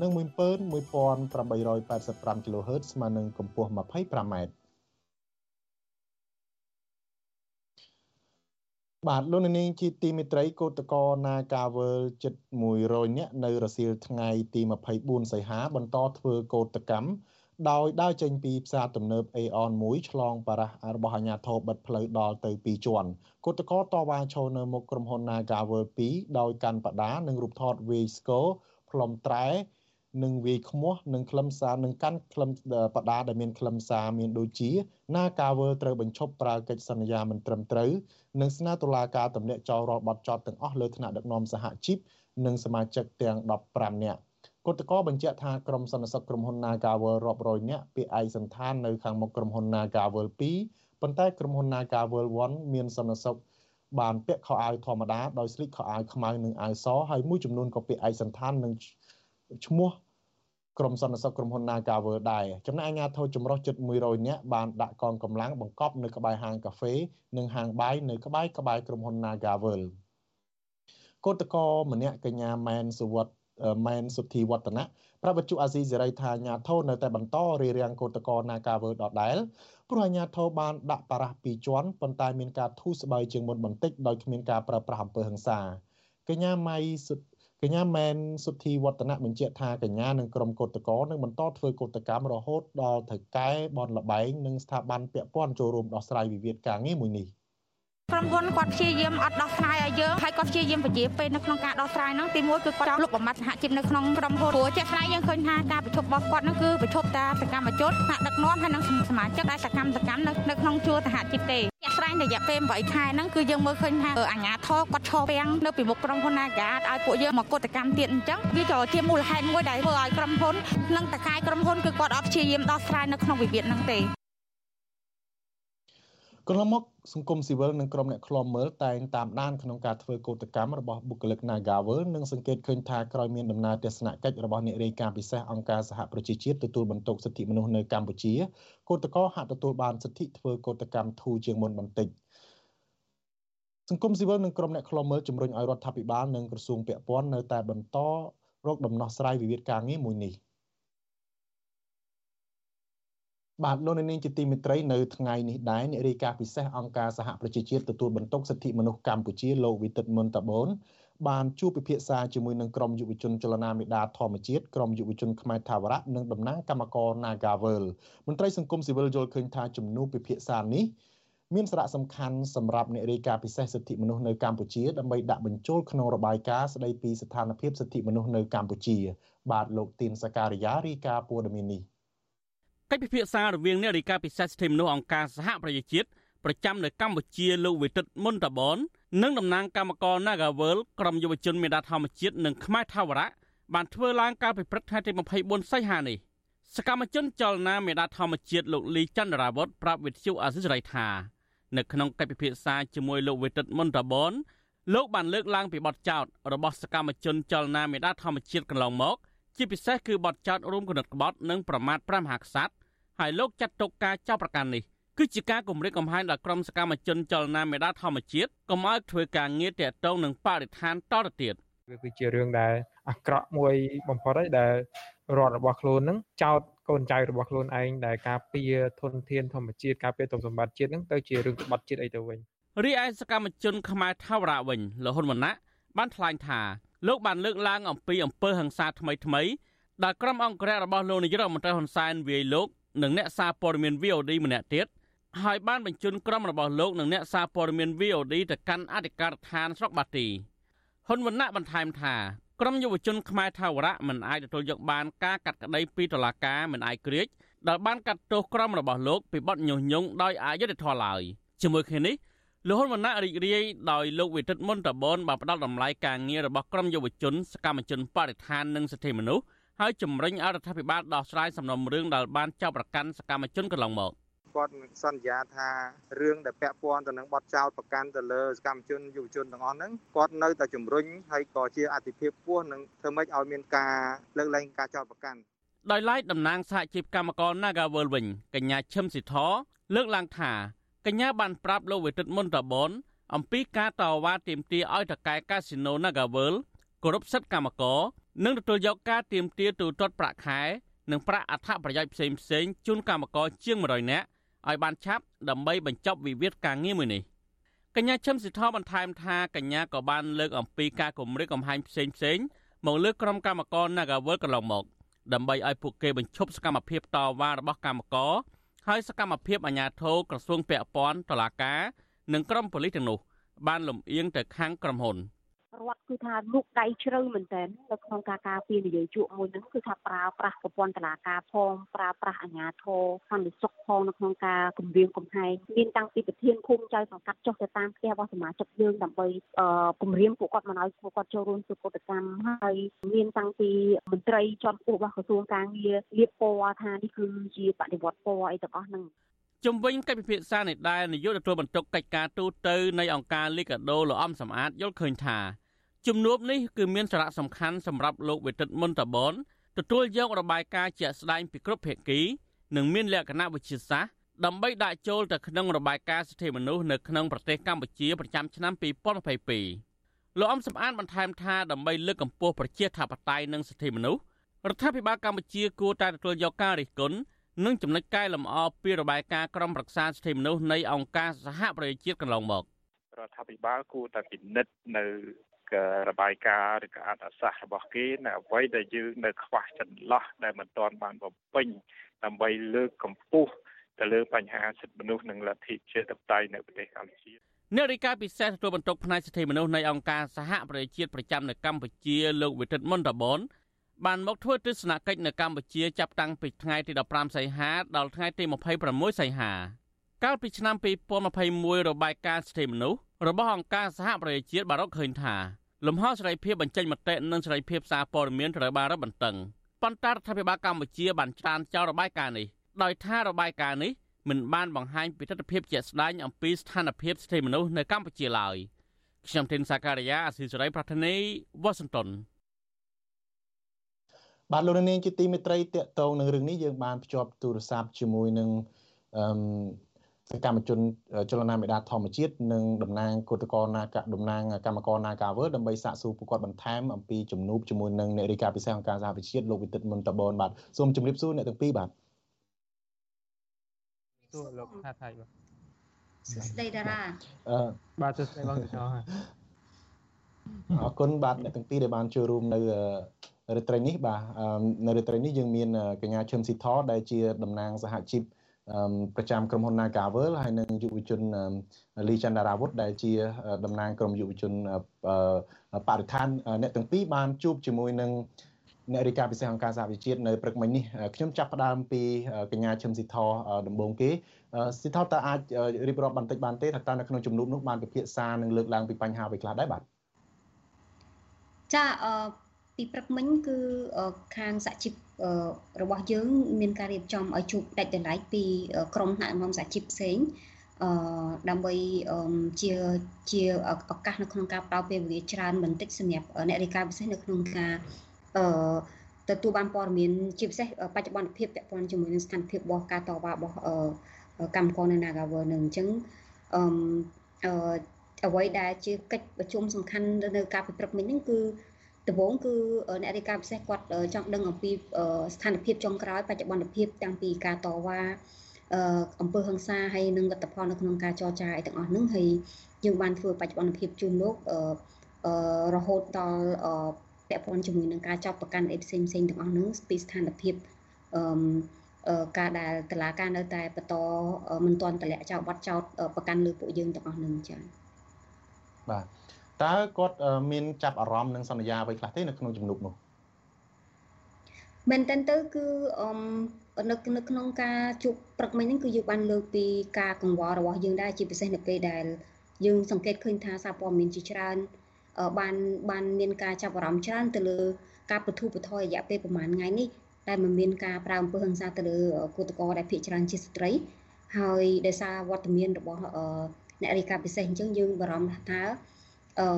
និង11885 kHz ស្មើនឹងកម្ពស់ 25m បាទលោកនាងជាទីមេត្រីកោតកោនាការវើលជិត100នាក់នៅរសៀលថ្ងៃទី24សីហាបន្តធ្វើកោតកម្មដោយដើរចេញពីផ្សារទំនើប Aeon 1ឆ្លងបារះរបស់អាជ្ញាធរបិទផ្លូវដល់ទៅ2ជាន់គឧតកោតវ៉ាឈរនៅមុខក្រុមហ៊ុន Nagavel 2ដោយកាន់បដានិងរូបថតវាយស្គរផ្លុំត្រែ និងវាយខ្មាស់និងខ្លឹមសារនិងកាន់ខ្លឹមបដាដែលមានខ្លឹមសារមានដូចជា Nagavel ត្រូវបញ្ឈប់ប្រើកិច្ចសន្យាមិនត្រឹមត្រូវនិងស្នើតុលាការទម្លាក់ចោលរាល់បទចោទទាំងអស់លើថ្នាក់ដឹកនាំសហជីពនិងសមាជិកទាំង15នាក់គឧតកោបញ្ជាក់ថាក្រុមសន្តិសុខក្រុមហ៊ុន Nagavel រាប់រយនាក់ពាក់ឯកសន្តាននៅខាងមុខក្រុមហ៊ុន Nagavel 2ប៉ុន្តែក្រុមហ៊ុន Nagavel 1មានសន្តិសុខបានពាក់ខោអាវធម្មតាដោយស្លៀកខោអាវខ្មៅនិងអាវសហើយមួយចំនួនក៏ពាក់ឯកសន្តាននិងឈ្មោះ ក្រុមសន្តិសុខក្រុមហ៊ុន Nagavel ដែរចំណែកអាជ្ញាធរចម្រុះជិត100នាក់បានដាក់កងកម្លាំងបង្កប់នៅក្បែរហាងកាហ្វេនិងហាងបាយនៅក្បែរក្បែរក្រុមហ៊ុន Nagavel កោតកោម្នាក់កញ្ញាម៉ែនសុវត្តម៉ែនសុធីវឌ្ឍនៈប្រាប់បច្ចុអាស៊ីសេរីថាអាញាធរនៅតែបន្តរារាំងកោតកោនាការវើដដែលព្រោះអាញាធរបានដាក់បារះពីរជាន់ប៉ុន្តែមានការធូរស្បើយជាងមុនបន្តិចដោយគ្មានការប្រើប្រាស់អំពើហិង្សាកញ្ញាម៉ៃសុ កញ្ញាមែនសុធីវឌ្ឍនៈបញ្ជាក់ថាកញ្ញានិងក្រុមកោតក្រនឹងបន្តធ្វើកោតកម្មរហូតដល់ថៅកែបនលបែងនិងស្ថាប័នពាក់ព័ន្ធចូលរួមដោះស្រាយវិវាទការងារមួយនេះ ក្រុមហ៊ុនគាត់ព្យាយាមអត់ដោះស្រាយឲ្យយើងហើយគាត់ព្យាយាមពជាពេលនៅក្នុងការដោះស្រាយហ្នឹងទីមួយគឺគាត់លុបបំបាត់សហជីពនៅក្នុងក្រុមហ៊ុនព្រោះជាក់ស្ដែងយើងឃើញថាការប្រជុំរបស់គាត់ហ្នឹងគឺប្រជុំតាសកម្មជនថ្នាក់ដឹកនាំហើយនិងសមាជិកដែលសកម្មសកម្មនៅនៅក្នុងជួរសហជីពទេជាក់ស្ដែងរយៈពេល8ខែហ្នឹងគឺយើងមើលឃើញថាអាញាធរគាត់ឈរពាំងនៅពីមុខក្រុមហ៊ុន Naga ឲ្យពួកយើងមកកតកម្មទៀតអញ្ចឹងវាក៏ជាមូលហេតុមួយដែលធ្វើឲ្យក្រុមហ៊ុននិងតកាយក្រុមហ៊ុនគឺគាត់អត់ព្យាយាមដោះស្រាយនៅក្នុងវិវាទហ្នឹងទេ កន្លងមកសង្គមស៊ីវិលនិងក្រុមអ្នកឃ្លាំមើលតែងតាមដានក្នុងការធ្វើកោតកម្មរបស់បុគ្គលិក Nagavel និងសង្កេតឃើញថាក្រោយមានដំណើរទស្សនកិច្ចរបស់អ្នករាយការណ៍ពិសេសអង្គការសហប្រជាជាតិទទួលបន្ទុកសិទ្ធិមនុស្សនៅកម្ពុជាកោតកោហាក់ទទួលបានសិទ្ធិធ្វើកោតកម្មធូរជាងមុនបន្តិចសង្គមស៊ីវិលនិងក្រុមអ្នកឃ្លាំមើលជំរុញឲ្យរដ្ឋាភិបាលនិងក្រសួងពាក់ព័ន្ធនៅតែបន្តរកដំណោះស្រាយវិវាទការងារមួយនេះ។ បាទលោកនាងជាទីមេត្រីនៅថ្ងៃនេះដែរអ្នករាយការណ៍ពិសេសអង្គការសហប្រជាជាតិទទួលបន្ទុកសិទ្ធិមនុស្សកម្ពុជាលោកវិទិតមុនតាបូនបានជួបពិភាក្សាជាមួយនឹងក្រុមយុវជនចលនាមេដាធម្មជាតិក្រុមយុវជនខ្មែរថាវរៈនិងតំណាងគណៈកម្មការ Nagavel មន្ត្រីសង្គមស៊ីវិលយល់ឃើញថាជំនួបពិភាក្សានេះមានសារៈសំខាន់សម្រាប់អ្នករាយការណ៍ពិសេសសិទ្ធិមនុស្សនៅកម្ពុជាដើម្បីដាក់បញ្ចូលក្នុងរបាយការណ៍ស្តីពីស្ថានភាពសិទ្ធិមនុស្សនៅកម្ពុជា បាទលោកទីនសការីយ៉ារាយការណ៍ព័ត៌មាននេះ កិច្ចពិភាក្សារវាងអ្នករាយការណ៍ពិសេសសិទ្ធិមនុស្សអង្គការសហប្រជាជាតិប្រចាំនៅកម្ពុជាលោកវិទិតមុនតាបននិងតំណាងគណៈកម្មការ Nagavel ក្រុមយុវជនមេដាធម្មជាតិនិងខ្មែរថាវរៈបានធ្វើឡើងកាលពីព្រឹកថ្ងៃទី24សីហានេះសកម្មជនចលនាមេដាធម្មជាតិលោកលីចន្ទរាវុធប្រាប់វិទ្យុអាស៊ីសេរីថានៅក្នុងកិច្ចពិភាក្សាជាមួយលោកវិទិតមុនតាបនលោកបានលើកឡើងពីបទចោទរបស់សកម្មជនចលនាមេដាធម្មជាតិកន្លងមក ជាពិសេសគឺបទចោទរួមគំនិតក្បត់និងប្រមាថព្រះមហាក្សត្រហើយលោកចាត់ទុកការចោទប្រកាន់នេះគឺជាការគម្រាមកំហែងដល់ក្រុមសកម្មជនចលនាមេដាធម្មជាតិកុំឲ្យធ្វើការងារតាក់ទងនឹងបរិស្ថានតទៅទៀតវាគឺជារឿងដែលអាក្រក់មួយបំផុតហើយដែលរដ្ឋរបស់ខ្លួននឹងចោតកូនចៅរបស់ខ្លួនឯងដែលការពារធនធានធម្មជាតិការពារទុំសម្បត្តិជាតិនឹងទៅជារឿងក្បត់ជាតិអីទៅវិញរីឯសកម្មជនខ្មែរថាវរៈវិញលហ៊ុនវណ្ណៈបានថ្លែងថា លោកបានលើកឡើងអំពីអំពើហិង្សាថ្មីថ្មីដែលក្រុមអង្គរៈរបស់លោកនាយករដ្ឋមន្ត្រីហ៊ុនសែនវាយលោកនិងអ្នកសារព័ត៌មាន VOD ម្នាក់ទៀតហើយបានបញ្ជូនក្រុមរបស់លោកនិងអ្នកសារព័ត៌មាន VOD ទៅកាន់អធិការដ្ឋានស្រុកបាទីហ៊ុនវណ្ណៈបន្ថែមថាក្រុមយុវជនខ្មែរថាវរៈមិនអាចទទួលយកបានការកាត់ក្តីពីតុលាការមិនអាយក្រិចដែលបានកាត់ទោសក្រុមរបស់លោកពីបទញុះញង់ដោយអយុត្តិធម៌ឡើយជាមួយគ្នានេះ លោកហ៊ុនម៉ាណែតរីករាយដោយលោកវិទិតមុនតបនបានផ្ដល់តម្លៃការងាររបស់ក្រុមយុវជនសកម្មជនបរិស្ថាននិងសិទ្ធិមនុស្សហើយជំរុញឲ្យរដ្ឋាភិបាលដោះស្រាយសំណុំរឿងដែលបានចាប់ប្រកាន់សកម្មជនកន្លងមកគាត់សន្យាថារឿងដែលពាក់ព័ន្ធទៅនឹងបទចោទប្រកាន់ទៅលើសកម្មជនយុវជនទាំងអស់ហ្នឹងគាត់នៅតែជំរុញហើយក៏ជាអតិភិបពោះនឹងធ្វើម៉េចឲ្យមានការលើកលែងការចោទប្រកាន់ដោយឡែកតំណាងសហជីពកម្មករ Nagawal វិញកញ្ញាឈឹមស៊ីធលើកឡើងថា កញ្ញាបានប្រាប់លោកវិទិតមុនតបនអំពីការតវ៉ាទាមទារឲ្យតកែកាស៊ីណូ Nagawal គោរពសិទ្ធិកម្មករនិងទទួលយកការទៀមទាទូទាត់ប្រាក់ខែនិងប្រាក់អត្ថប្រយោជន៍ផ្សេងផ្សេងជូនកម្មករជាង100នាក់ឲ្យបានឆាប់ដើម្បីបញ្ចប់វិវាទការងារមួយនេះកញ្ញាឈឹមសិទ្ធិបន្ថែមថាកញ្ញាក៏បានលើកអំពីការគម្រាមកំហែងផ្សេងផ្សេងមកលើក្រុមកម្មករ Nagawal កន្លងមកដើម្បីឲ្យពួកគេបញ្ឈប់សកម្មភាពតវ៉ារបស់កម្មករ ហើយសកម្មភាពអាជ្ញាធរក្រសួងពាក់ព័ន្ធតុលាការនិងក្រុមប៉ូលីសទាំងនោះបានលំអៀងទៅខាងក្រុមហ៊ុន។ រដ្ឋគឺថាលូកដៃជ្រៅមែនតើនៅក្នុងការការពារនយោជកមួយហ្នឹងគឺថាប្រើប្រាស់ប្រព័ន្ធតឡាការផងប្រើប្រាស់អាជ្ញាធរសន្តិសុខផងនៅក្នុងការគម្រាមកំហែងមានតាំងពីប្រធានភូមិចៅសង្កាត់ចុះទៅតាមផ្ទះរបស់សមាជិកយើងដើម្បីគម្រាមពួកគាត់មិនឲ្យពួកគាត់ចូលរួមធ្វើកតកម្មហើយមានតាំងពីមន្ត្រីជាន់ខ្ពស់របស់ក្រសួងការងារលៀបពណ៌ថានេះគឺជាបដិវត្តពណ៌អីទាំងអស់ហ្នឹងជំវិញកិច្ចពិភាក្សានេះដែរនាយកទទួលបន្ទុកកិច្ចការទូតទៅនៃអង្គការលីកាដូលោកអំសំអាតយល់ឃើញថា ជំនួបនេះគឺមានសារៈសំខាន់សម្រាប់លោកវិទិតមុនតបនទទួលយករបាយការណ៍ជាក់ស្ដែងពីគ្រប់ភាគីនិងមានលក្ខណៈវិទ្យាសាស្ត្រដើម្បីដាក់ចូលទៅក្នុងរបាយការណ៍សិទ្ធិមនុស្សនៅក្នុងប្រទេសកម្ពុជាប្រចាំឆ្នាំ2022លោកអំសំអានបន្ថែមថាដើម្បីលើកកម្ពស់ប្រជាធិបតេយ្យនិងសិទ្ធិមនុស្សរដ្ឋាភិបាលកម្ពុជាគួរតែទទួលយកការរិះគន់និងចំណុចកែលម្អពីរបាយការណ៍ក្រមរក្សាសិទ្ធិមនុស្សនៃអង្គការសហប្រជាជាតិកន្លងមករដ្ឋាភិបាលគួរតែពិនិត្យនៅ របាយការណ៍ឬក៏អត្ថសាស្ត្ររបស់គេនៅអ្វីដែលយើងនៅខ្វះចន្លោះដែលមិនទាន់បានបំពេញដើម្បីលើកកម្ពស់ទៅលើបញ្ហាសិទ្ធិមនុស្សនិងលទ្ធិជាតិបតៃនៅប្រទេសកម្ពុជាអ្នករាយការណ៍ពិសេសទទួលបន្ទុកផ្នែកសិទ្ធិមនុស្សនៃអង្គការសហប្រជាជាតិប្រចាំនៅកម្ពុជាលោកវិទិតមុនតបនបានមកធ្វើទស្សនកិច្ចនៅកម្ពុជាចាប់តាំងពីថ្ងៃទី15សីហាដល់ថ្ងៃទី26សីហា កាលពីឆ្នាំ2021របាយការណ៍សិទ្ធិមនុស្សរបស់អង្គការសហប្រជាជាតិបានរកឃើញថាលំហសេរីភាពបញ្ចេញមតិនិងសេរីភាពសារព័ត៌មានត្រូវបានរឹតបន្តឹងប៉ុន្តែរដ្ឋាភិបាលកម្ពុជាបានច្រានចោលរបាយការណ៍នេះដោយថារបាយការណ៍នេះមិនបានបង្ហាញពីទស្សនវិជ្ជាជាក់ស្ដែងអំពីស្ថានភាពសិទ្ធិមនុស្សនៅកម្ពុជាឡើយខ្ញុំធីនសាការីយ៉ាអស៊ីសេរីប្រធានីវ៉ាស៊ីនតោនបាទលោកនាងជាទីមេត្រីតកតងនឹងរឿងនេះយើងបានភ្ជាប់ទូរស័ព្ទជាមួយនឹងអឺ សកម្មជនចលនាមេដាធម្មជាតិនិងតំណាងគឧតកោនាកតំណាងកម្មករនាការវើដើម្បីសាកសួរពួកគាត់បន្ថែមអំពីជំនួបជាមួយនឹងអ្នករាយការណ៍ពិសេសអង្គការសហប្រជាជាតិលោកវិទិតមុនតបនបាទសូមជម្រាបសួរអ្នកទាំងពីរបាទសួរលោកថាថៃបាទសួស្តីតារាអឺបាទសួស្តីបងកញ្ចោអរគុណបាទអ្នកទាំងពីរដែលបានចូលរួមនៅរាត្រីនេះបាទនៅរាត្រីនេះយើងមានកញ្ញាឈឹមស៊ីថដែលជាតំណាងសហជីព ប្រចាំក្រុមហ៊ុន Nagavel ហើយនិងយុវជនលីចន្ទរាវុធដែលជាតំណាងក្រុមយុវជនបរិស្ថានអ្នកទាំងពីរបានជួបជាមួយនឹងអ្នករាយការណ៍ពិសេសអង្គការសហវិជាតិនៅព្រឹកមិញនេះខ្ញុំចាប់ផ្ដើមពីកញ្ញាឈឹមស៊ីថដំបូងគេស៊ីថតើអាចរៀបរាប់បន្តិចបានទេថាតើនៅក្នុងជំនួបនោះបានពិភាក្សានិងលើកឡើងពីបញ្ហាអ្វីខ្លះដែរបាទចាអឺ ពីព្រឹកមិញគឺខាងសហជីពរបស់យើងមានការរៀបចំឲ្យជួបដាច់ដライពីក្រុមថ្នាក់ដឹកនាំសហជីពផ្សេងអឺដើម្បីជាជាឱកាសនៅក្នុងការផ្ដល់ពេលវេលាច្រើនបន្តិចសម្រាប់អ្នករាយការណ៍ពិសេសនៅក្នុងការអឺទទួលបានព័ត៌មានជាពិសេសបច្ចុប្បន្នភាពពាក់ព័ន្ធជាមួយនឹងស្ថានភាពរបស់ការតវ៉ារបស់កម្មករនៅ Nagawer នឹងអញ្ចឹងអឺអ្វីដែលជាកិច្ចប្រជុំសំខាន់នៅការពិព្រឹកមិញហ្នឹងគឺ ដំបូងគឺអ្នករាយការណ៍ពិសេសគាត់ចង់ដឹងអំពីស្ថានភាពចុងក្រោយបច្ចុប្បន្នភាពតាំងពីការតវ៉ាអំពើហិង្សាហើយនិងលទ្ធផលនៅក្នុងការចរចាអីទាំងអស់ហ្នឹងហើយយើងបានធ្វើបច្ចុប្បន្នភាពជូនលោករហូតដល់ពាក់ព័ន្ធជាមួយនឹងការចាប់ប្រកាន់អីផ្សេងផ្សេងទាំងអស់ហ្នឹងពីស្ថានភាពអឺការដែលតឡាការនៅតែបន្តមិនទាន់តម្លាក់ចោលបាត់ចោតប្រកាន់លើពួកយើងទាំងអស់ហ្នឹងចា៎បាទ តើគាត់មានចាប់អារម្មណ៍នឹងសន្យាអ្វីខ្លះទេនៅក្នុងជំនួបនោះមែនតើទៅគឺអឺនៅនៅក្នុងការជួបព្រឹកមិញហ្នឹងគឺយើងបានលើកពីការកង្វល់របស់យើងដែរជាពិសេសនៅពេលដែលយើងសង្កេតឃើញថាសារព័ត៌មានជាច្រើនបានបានមានការចាប់អារម្មណ៍ច្រើនទៅលើការបទុបថយរយៈពេលប្រហែលថ្ងៃនេះដែលមិនមានការប្រើអំពើហិង្សាទៅលើគឧតកោដែលភាគច្រើនជាស្ត្រី ហើយដោយសារវត្តមានរបស់អ្នករាយការណ៍ពិសេសអញ្ចឹងយើងបារម្ភថា អឺ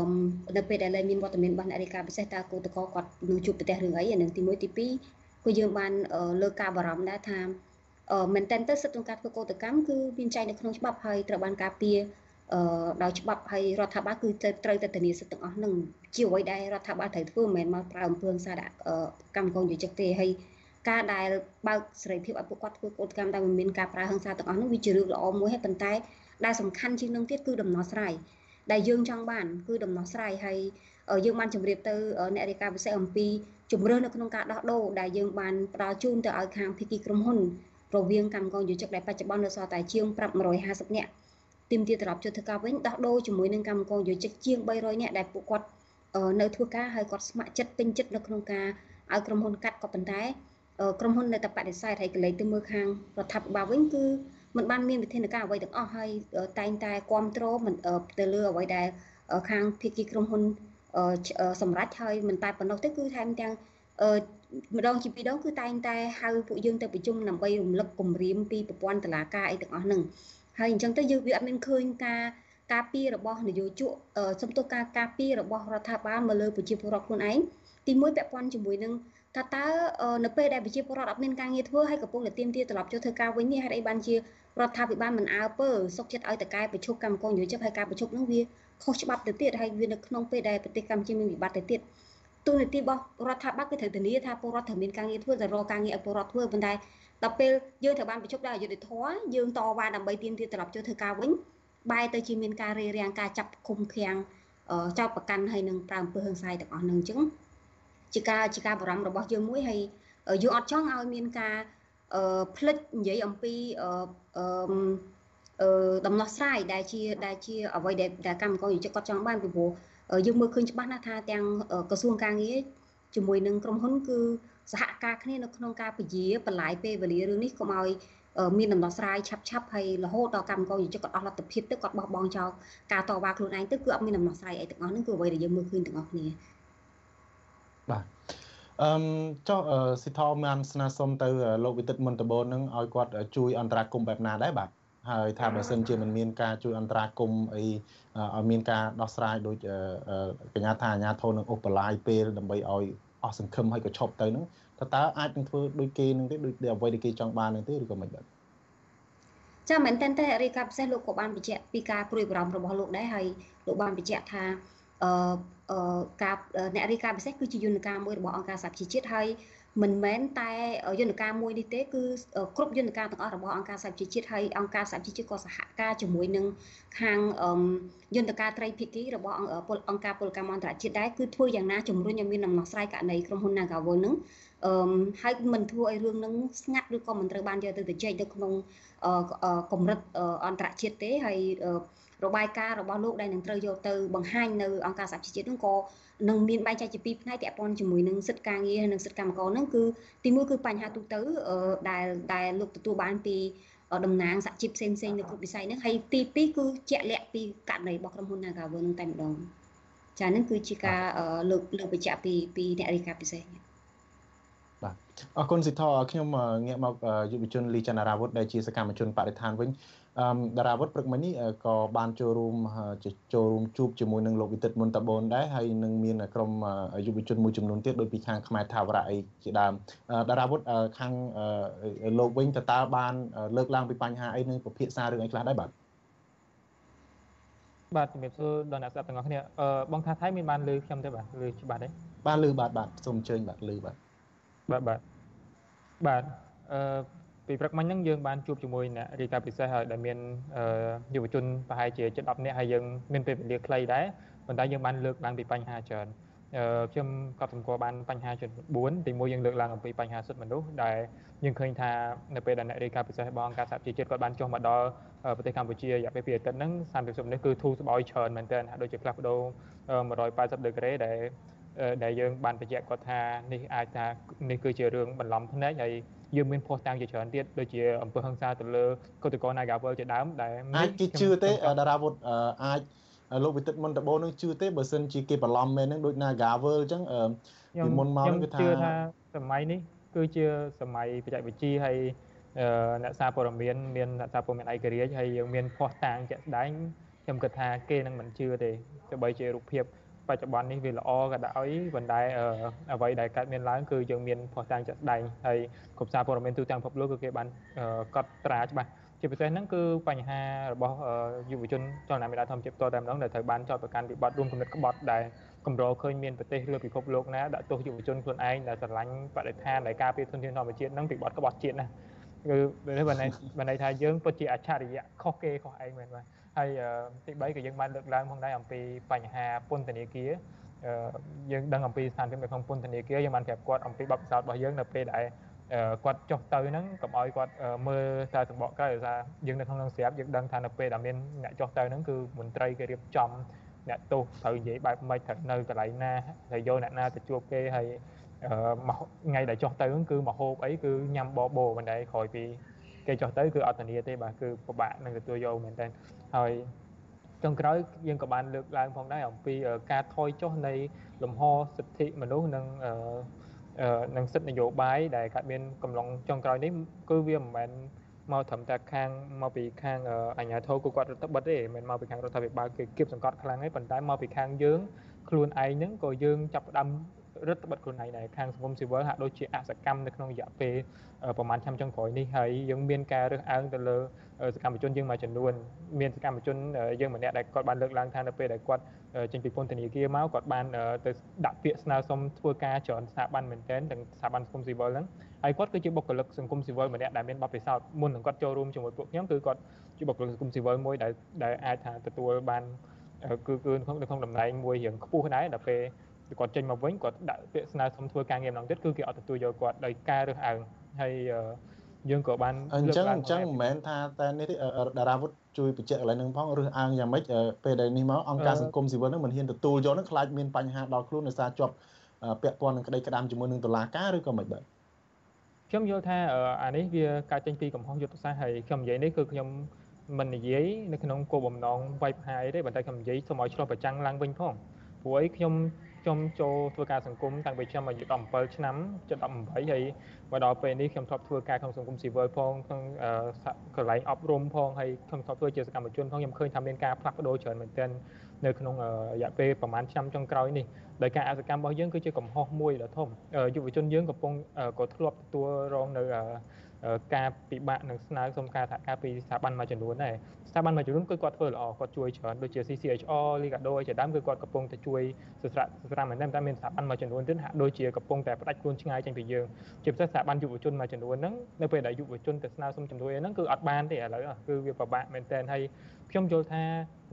នៅពេលដែលមានវត្តមានរបស់អ្នករាយការណ៍ពិសេសតើគឧតកគាត់នឹងជួបប្រទះរឿងអីអានឹងទី1ទី2គឺយើងបានលើកការបារម្ភដែរថាអឺមែនតើទៅសិទ្ធិក្នុងការធ្វើកោតកម្មគឺមានចែងនៅក្នុងច្បាប់ហើយត្រូវបានការពារអឺដោយច្បាប់ហើយរដ្ឋាភិបាលគឺត្រូវតែធានាសិទ្ធិទាំងអស់ហ្នឹងជាអ្វីដែលរដ្ឋាភិបាលត្រូវធ្វើមិនមែនមកប្រើអំពើហិង្សាដាក់កម្មករយុជិកទេហើយការដែលបើកសេរីភាពឲ្យពួកគាត់ធ្វើកោតកម្មដែលមិនមានការប្រើហិង្សាទាំងអស់នោះវាជារឿងល្អមួយហើយប៉ុន្តែដែលសំខាន់ជាងនឹងទៀតគឺដំណោះស្រាយ ដែលយើងចង់បានគឺដំណោះស្រាយហើយយើងបានជម្រាបទៅអ្នករាយការណ៍ពិសេសអំពីជំរឿននៅក្នុងការដោះដូរដែលយើងបានផ្ដល់ជូនទៅឲ្យខាងភាគីក្រុមហ៊ុនរវាងកម្មករយុជិកដែលបច្ចុប្បន្ននៅសល់តែជាង550នាក់ទីមទាត្រឡប់ចូលធ្វើការវិញដោះដូរជាមួយនឹងកម្មករយុជិកជាង300នាក់ដែលពួកគាត់នៅធ្វើការហើយគាត់ស្ម័គ្រចិត្តពេញចិត្តនៅក្នុងការឲ្យក្រុមហ៊ុនកាត់ក៏ប៉ុន្តែក្រុមហ៊ុននៅតែបដិសេធហើយកលេចទៅមើលខាងរដ្ឋាភិបាលវិញគឺ มันបានមានវិធានការអ្វីទាំងអស់ហើយតែងតែគ្រប់គ្រងមិនទៅលើអ្វីដែលខាងភាគីក្រុមហ៊ុនសម្រាប់ហើយមិនតែប៉ុណ្ណោះទេគឺថែមទាំងម្ដងជាពីរដងគឺតែងតែហៅពួកយើងទៅប្រជុំដើម្បីរំលឹកគម្រាមពីប្រព័ន្ធតឡាការអីទាំងអស់ហ្នឹងហើយអញ្ចឹងទៅយើងវាអត់មានឃើញការការពីរបស់នយោជកសំទោសការការពីរបស់រដ្ឋាភិបាលមកលើប្រជាពលរដ្ឋខ្លួនឯងទីមួយពាក់ព័ន្ធជាមួយនឹង ថាតើនៅពេលដែលប្រជាពលរដ្ឋអត់មានការងារធ្វើហើយកំពុងតែទៀមទាត្រឡប់ចូលធ្វើការវិញនេះហេតុអីបានជារដ្ឋាភិបាលមិនអើពើសុកចិត្តឲ្យតកែប្រជុំកម្មករនយោជកហើយការប្រជុំនោះវាខុសច្បាប់ទៅទៀតហើយវានៅក្នុងពេលដែលប្រទេសកម្ពុជាមានវិបត្តិទៅទៀតទូនីតិរបស់រដ្ឋាភិបាលគឺត្រូវធានាថាពលរដ្ឋត្រូវមានការងារធ្វើតែរកការងារឲ្យពលរដ្ឋធ្វើប៉ុន្តែដល់ពេលយើងត្រូវបានប្រជុំដោយអយុធធម៌យើងតវ៉ាដើម្បីទាមទារត្រឡប់ចូលធ្វើការវិញបែរទៅជាមានការរារាំងការចាប់ឃុំឃាំងចោតប្រកាន់ហើយនឹងប្រើអំពើហិង្សាទាំងអស់នឹងអញ្ចឹង ជាការជាការបារម្ភរបស់យើងមួយហើយយើងអត់ចង់ឲ្យមានការអឺផ្លិចនិយាយអំពីអឺអឺដំណោះស្រាយដែលជាដែលជាអ្វីដែលកម្មករយុជិកគាត់ចង់បានពីព្រោះយើងមើលឃើញច្បាស់ណាស់ថាទាំងក្រសួងការងារជាមួយនឹងក្រុមហ៊ុនគឺសហការគ្នានៅក្នុងការពជាបន្លាយពេលវេលារឿងនេះកុំឲ្យមានដំណោះស្រាយឆាប់ឆាប់ហើយរហូតដល់កម្មករយុជិកគាត់អស់លទ្ធភាពទៅគាត់បោះបង់ចោលការតវ៉ាខ្លួនឯងទៅគឺអត់មានដំណោះស្រាយអីទាំងអស់ហ្នឹងគឺអ្វីដែលយើងមើលឃើញទាំងអស់គ្នា បាទអឺចុះសិទ្ធិមានស្នើសុំទៅលោកវិទិតមន្តបូននឹងឲ្យគាត់ជួយអន្តរាគមបែបណាដែរបាទហើយថាបើសិនជាមិនមានការជួយអន្តរាគមអីឲ្យមានការដោះស្រាយដោយកញ្ញាថាអាញាធននឹងឧបលាយពេលដើម្បីឲ្យអស់សង្ឃឹមហើយក៏ឈប់ទៅនឹងតើតើអាចនឹងធ្វើដូចគេនឹងទេដូចអ្វីដែលគេចង់បាននឹងទេឬក៏មិនបាទចាមែនតើតែរីកាពិសេសលោកក៏បានបញ្ជាក់ពីការព្រួយបារម្ភរបស់លោកដែរហើយលោកបានបញ្ជាក់ថា អឺការអ្នករីកាពិសេសគឺជាយន្តការមួយរបស់អង្គការសហជីវជាតិហើយមិនមែនតែយន្តការមួយនេះទេគឺគ្រប់យន្តការទាំងអស់របស់អង្គការសហជីវជាតិហើយអង្គការសហជីវជាតិក៏សហការជាមួយនឹងខាងយន្តការត្រីភិគីរបស់អង្គការពលកម្មអន្តរជាតិដែរគឺធ្វើយ៉ាងណាជំរុញឲ្យមានដំណោះស្រាយករណីក្រុមហ៊ុន Nagawal នឹងអឺហើយមិនធ្វើឲ្យរឿងនឹងស្ងាត់ឬក៏មិនត្រូវបានយកទៅជែកនៅក្នុងកម្រិតអន្តរជាតិទេហើយ របាយការណ៍របស់លោកដែលនឹងត្រូវយកទៅបង្ហាញនៅអង្គការសហជីវជាតិនោះក៏នឹងមានបែងចែកជាពីរផ្នែកពាក់ព័ន្ធជាមួយនឹងសិទ្ធិការងារនិងសិទ្ធិកម្មករហ្នឹងគឺទីមួយគឺបញ្ហាទូទៅដែលដែលលោកទទួលបានពីតំណាងសហជីពផ្សេងផ្សេងនៅគ្រប់វិស័យហ្នឹងហើយទី2គឺជាក់លាក់ពីករណីរបស់ក្រុមហ៊ុន Nagawer ហ្នឹងតែម្ដងចាហ្នឹងគឺជាការលើកលើកបញ្ជាក់ពីពីអ្នករាយការណ៍ពិសេសបាទអរគុណសិទ្ធិខ្ញុំងាកមកយុវជនលីចន្ទរាវុធដែលជាសកម្មជនបរិស្ថានវិញអឺ តារាវុធព្រឹកមិញនេះក៏បានចូលរួមចូលរួមជួបជាមួយនឹងលោកវិទិតមុនតបូនដែរហើយនឹងមានក្រុមយុវជនមួយចំនួនទៀតដោយពីខាងខ្មែរថាវរៈអីជាដើមតារាវុធខាងលោកវិញតើតើបាន លើកឡើងពីបញ្ហាអីនឹងពិភាក្សារឿងអីខ្លះដែរបាទបាទជំរាបសួរដល់អ្នកស្ដាប់ទាំងអស់គ្នាអឺបងថាថៃមានបានលើខ្ញុំទេបាទលើច្បាស់ទេបានលើបាទបាទសូមអញ្ជើញបាទលើបាទបាទបាទបាទអឺ ពីព្រឹកមិញហ្នឹងយើងបានជួបជាមួយអ្នករាយការណ៍ពិសេសហើយដែលមានយុវជនប្រហែលជាជិត10នាក់ហើយយើងមានពេលវេលាខ្លីដែរប៉ុន្តែយើងបានលើកឡើងពីបញ្ហាច្រើនខ្ញុំក៏សម្គាល់បានបញ្ហាចំនួន4ទីមួយយើងលើកឡើងអំពីបញ្ហាសិទ្ធិមនុស្សដែលយើងឃើញថានៅពេលដែលអ្នករាយការណ៍ពិសេសរបស់អង្គការសហជីវជាតិគាត់បានចុះមកដល់ប្រទេសកម្ពុជារយៈពេល2អាទិត្យហ្នឹងសន្តិសុខនេះគឺធូរស្បើយច្រើនមែនទែនហាក់ដូចជាផ្លាស់ប្ដូរ180ដឺក្រេដែល ដែលយើងបានបញ្ជាក់គាត់ថានេះអាចថានេះគឺជារឿងបន្លំភ្នែកហើយយើងមានភ័ស្តុតាងជាច្រើនទៀតដូចជាអំពើហិង្សាទៅលើកុតកោ Nagawal ជាដើមដែលអាចគេជឿទេតារាវុធអាចលោកវិទិតមុនតបោនឹងជឿទេបើសិនជាគេបន្លំមែននឹងដូច Nagawal អញ្ចឹងពីមុនមកគឺថាជឿថាសម័យនេះគឺជាសម័យបច្ចេកវិទ្យាហើយអ្នកសារព័ត៌មានមានអ្នកសារព័ត៌មានឯករាជ្យហើយយើងមានភ័ស្តុតាងជាក់ស្ដែងខ្ញុំគិតថាគេនឹងមិនជឿទេទោះបីជារូបភាព បច្ចុប្បន្ននេះវាល្អក៏ដោយប៉ុន្តែអ្វីដែលកើតមានឡើងគឺយើងមានភស្តុតាងជាក់ស្ដែងហើយគ្រប់សារព័ត៌មានទូទាំងពិភពលោកគឺគេបានកត់ត្រាច្បាស់ជាពិសេសហ្នឹងគឺបញ្ហារបស់យុវជនចលនាមេដាធម្មជាតិតតែម្ដងដែលត្រូវបានចោទប្រកាន់ពីបទរួមគំនិតក្បត់ដែលកម្រឃើញមានប្រទេសលើពិភពលោកណាដាក់ទោសយុវជនខ្លួនឯងដែលស្រឡាញ់បរិស្ថានដែលការពារធនធានធម្មជាតិហ្នឹងពីបទក្បត់ជាតិណាគឺបានបានន័យថាយើងពិតជាអច្ឆរិយៈខុសគេខុសឯងមែនបាទ ហើយទី3ក៏យើងបានលើកឡើងផងដែរអំពីបញ្ហាពន្ធនាគារយើងដឹងអំពីស្ថានភាពនៅក្នុងពន្ធនាគារយើងបានប្រាប់គាត់អំពីបទពិសោធន៍របស់យើងនៅពេលដែលគាត់ចុះទៅហ្នឹងកុំឲ្យគាត់មើលតែសម្បកក្រៅដោយសារយើងនៅក្នុងនឹងស្រាប់យើងដឹងថានៅពេលដែលមានអ្នកចុះទៅហ្នឹងគឺមន្ត្រីគេរៀបចំអ្នកទោសត្រូវនិយាយបែបម៉េចត្រូវនៅកន្លែងណាហើយយកអ្នកណាទៅជួបគេហើយមកថ្ងៃដែលចុះទៅហ្នឹងគឺមកហូបអីគឺញ៉ាំបបោមិនដែរក្រោយពីគេចុះទៅគឺអត់ធានាទេបាទគឺពិបាកនឹងទទួលយកមែនតើ ហើយចុងក្រោយយើងក៏បានលើកឡើងផងដែរអំពីការថយចុះនៃលំហសិទ្ធិមនុស្សនិងនិងសិទ្ធិនយោបាយដែលកើតមានកំឡុងចុងក្រោយនេះគឺវាមិនមែនមកត្រឹមតែខាងមកពីខាងអាជ្ញាធរគឺគាត់រដ្ឋបិទទេមិនមកពីខាងរដ្ឋាភិបាលគេគៀបសង្កត់ខ្លាំងទេប៉ុន្តែមកពីខាងយើងខ្លួនឯងហ្នឹងក៏យើងចាប់ផ្ដើម រដ្ឋបတ်ខ្លួនឯងដែរខាងសង្គមស៊ីវិលហាក់ដូចជាអសកម្មនៅក្នុងរយៈពេលប្រហែលឆ្នាំចុងក្រោយនេះហើយយើងមានការរើសអើងទៅលើសកម្មជនយើងមួយចំនួនមានសកម្មជនយើងម្នាក់ដែលគាត់បានលើកឡើងថានៅពេលដែលគាត់ចេញពីពន្ធនាគារមកគាត់បានទៅដាក់ពាក្យស្នើសុំធ្វើការច្រើនស្ថាប័នមែនទែនទាំងស្ថាប័នសង្គមស៊ីវិលហ្នឹងហើយគាត់គឺជាបុគ្គលិកសង្គមស៊ីវិលម្នាក់ដែលមានបទពិសោធន៍មុននឹងគាត់ចូលរួមជាមួយពួកខ្ញុំគឺគាត់ជាបុគ្គលិកសង្គមស៊ីវិលមួយដែលដែលអាចថាទទួលបានគឺគឺនៅក្នុងតំណែងមួយរៀងខ្ពស់ដែរដល់ពេល គាត់ចេញមកវិញគាត់ដាក់ពាក្យស្នើសុំធ្វើការងារម្ដងទៀតគឺគេអត់ទទួលយកគាត់ដោយការរើសអើងហើយយើងក៏បានអញ្ចឹងអញ្ចឹងមិនមែនថាតែនេះទេតារាវុធជួយបញ្ជាក់កន្លែងហ្នឹងផងរើសអើងយ៉ាងម៉េចពេលដែលនេះមកអង្គការសង្គមស៊ីវិលហ្នឹងមិនហ៊ានទទួលយកហ្នឹងខ្លាចមានបញ្ហាដល់ខ្លួនដោយសារជាប់ពាក់ព័ន្ធនឹងក្តីក្តាមជាមួយនឹងតុលាការឬក៏មិនបាទខ្ញុំយល់ថាអានេះវាកើតចេញពីកំហុសយុទ្ធសាស្ត្រហើយខ្ញុំនិយាយនេះគឺខ្ញុំមិននិយាយនៅក្នុងគោលបំណងវាយប្រហាយទេប៉ុន្តែខ្ញុំនិយាយសូមឲ្យឆ្លោះប្រចាំងឡើងវិញផងព្រោះអីខ្ញុំ ខ្ញុំចូលធ្វើការសង្គមតាំងពីខ្ញុំអាយុ17ឆ្នាំជិត18ហើយមកដល់ពេលនេះខ្ញុំធ្លាប់ធ្វើការក្នុងសង្គមស៊ីវិលផងក្នុងកន្លែងអប់រំផងហើយខ្ញុំធ្លាប់ធ្វើជាសកម្មជនផងខ្ញុំឃើញថាមានការផ្លាស់ប្ដូរច្រើនមែនទែននៅក្នុងរយៈពេលប្រហែលឆ្នាំចុងក្រោយនេះដោយការអសកម្មរបស់យើងគឺជាកំហុសមួយដ៏ធំយុវជនយើងកំពុងក៏ធ្លាប់ទទួលរងនៅ ការពិបាកនឹងស្នើសុំការសហការពីស្ថាប័នមួយចំនួនដែរស្ថាប័នមួយចំនួនគឺគាត់ធ្វើល្អគាត់ជួយច្រើនដូចជា CCHR Liga do ជាដើមគឺគាត់កំពុងតែជួយសិស្សសិស្សមែនតែមានស្ថាប័នមួយចំនួនទៀតហាក់ដូចជាកំពុងតែផ្ដាច់ខ្លួនឆ្ងាយចេញពីយើងជាពិសេសស្ថាប័នយុវជនមួយចំនួនហ្នឹងនៅពេលដែលយុវជនទៅស្នើសុំជំនួយហ្នឹងគឺអត់បានទេឥឡូវគឺវាពិបាកមែនតើហើយ ខ្ញុំយល់ថា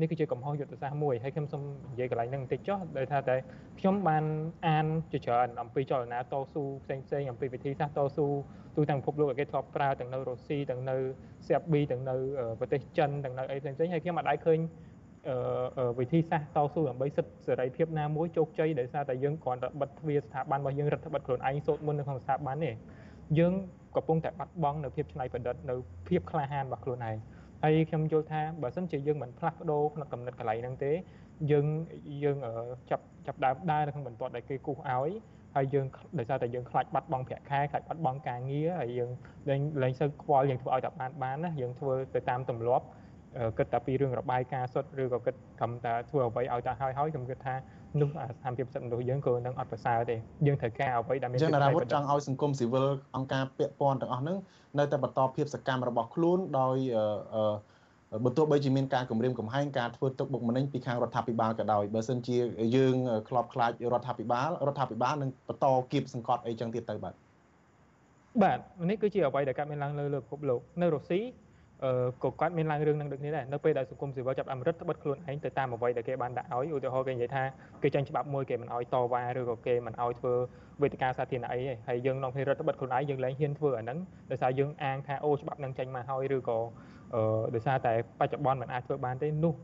នេះគឺជាកំហុសយុទ្ធសាស្ត្រមួយហើយខ្ញុំសូមនិយាយកន្លែងហ្នឹងបន្តិចចុះដោយថាតែខ្ញុំបានអានជាច្រើនអំពីចលនាតស៊ូផ្សេងផ្សេងអំពីវិធីសាស្ត្រតស៊ូទូទាំងពិភពលោកគេធ្លាប់ប្រើទាំងនៅរុស្ស៊ីទាំងនៅសេប៊ីទាំងនៅប្រទេសចិនទាំងនៅអីផ្សេងផ្សេងហើយខ្ញុំអាចឃើញវិធីសាស្ត្រតស៊ូដើម្បីសិទ្ធិសេរីភាពណាមួយជោគជ័យដោយសារតែយើងគ្រាន់តែបិទទ្វារស្ថាប័នរបស់យើងរដ្ឋបិទខ្លួនឯងសូត្រមុននៅក្នុងស្ថាប័នទេយើងកំពុងតែបាត់បង់នៅភាពច្នៃប្រឌិតនៅភាពក្លាហានរបស់ខ្លួនឯង ហើយខ្ញុំយល់ថាបើសិនជាយើងមិនផ្លាស់ប្ដូរផ្នែកកំណត់កន្លែងហ្នឹងទេយើងយើងចាប់ចាប់ដើមដើរនៅក្នុងបន្ទាត់ដែលគេគូសឲ្យហើយយើងដោយសារតែយើងខ្លាចបាត់បង់ប្រាក់ខែខ្លាចបាត់បង់ការងារហើយយើងលែងលែងសូវខ្វល់យើងធ្វើឲ្យតែបានបានណាយើងធ្វើទៅតាមទម្លាប់គិតតែពីរឿងរបាយការណ៍សុទ្ធឬក៏គិតត្រឹមតែធ្វើអ្វីឲ្យតែហើយហើយខ្ញុំគិតថា នោះស្ថានភាពសិទ្ធិមនុស្សយើងក៏នឹងអត់ប្រសើរទេយើងត្រូវការអ្វីដែលមានចឹងរាវុធចង់ឲ្យសង្គមស៊ីវិលអង្គការពាក់ព័ន្ធទាំងអស់ហ្នឹងនៅតែបន្តភាពសកម្មរបស់ខ្លួនដោយបើទោះបីជាមានការគម្រាមកំហែងការធ្វើទុកបុកម្នេញពីខាងរដ្ឋាភិបាលក៏ដោយបើសិនជាយើងធ្លាប់ខ្លាចរដ្ឋាភិបាលរដ្ឋាភិបាលនឹងបន្តគៀបសង្កត់អីចឹងទៀតទៅបាទបាទនេះគឺជាអ្វីដែលកើតមានឡើងលើលើពិភពលោកនៅរុស្ស៊ី អឺក៏គាត់មានឡើងរឿងនឹងដូចនេះដែរនៅពេលដែលសង្គមស៊ីវិលចាប់អាមេរិកត្បិតខ្លួនឯងទៅតាមអ្វីដែលគេបានដាក់ឲ្យឧទាហរណ៍គេនិយាយថាគេចាញ់ច្បាប់មួយគេមិនឲ្យតវ៉ាឬក៏គេមិនឲ្យធ្វើវេទិកាសាធារណៈអីទេហើយយើងក្នុងពេលរដ្ឋបတ်ខ្លួនឯងយើងលែងហ៊ានធ្វើអាហ្នឹងដោយសារយើងអាងថាអូច្បាប់នឹងចេញមកហើយឬក៏អឺដោយសារតែបច្ចុប្បន្នមិនអាចធ្វើបានទេនោះ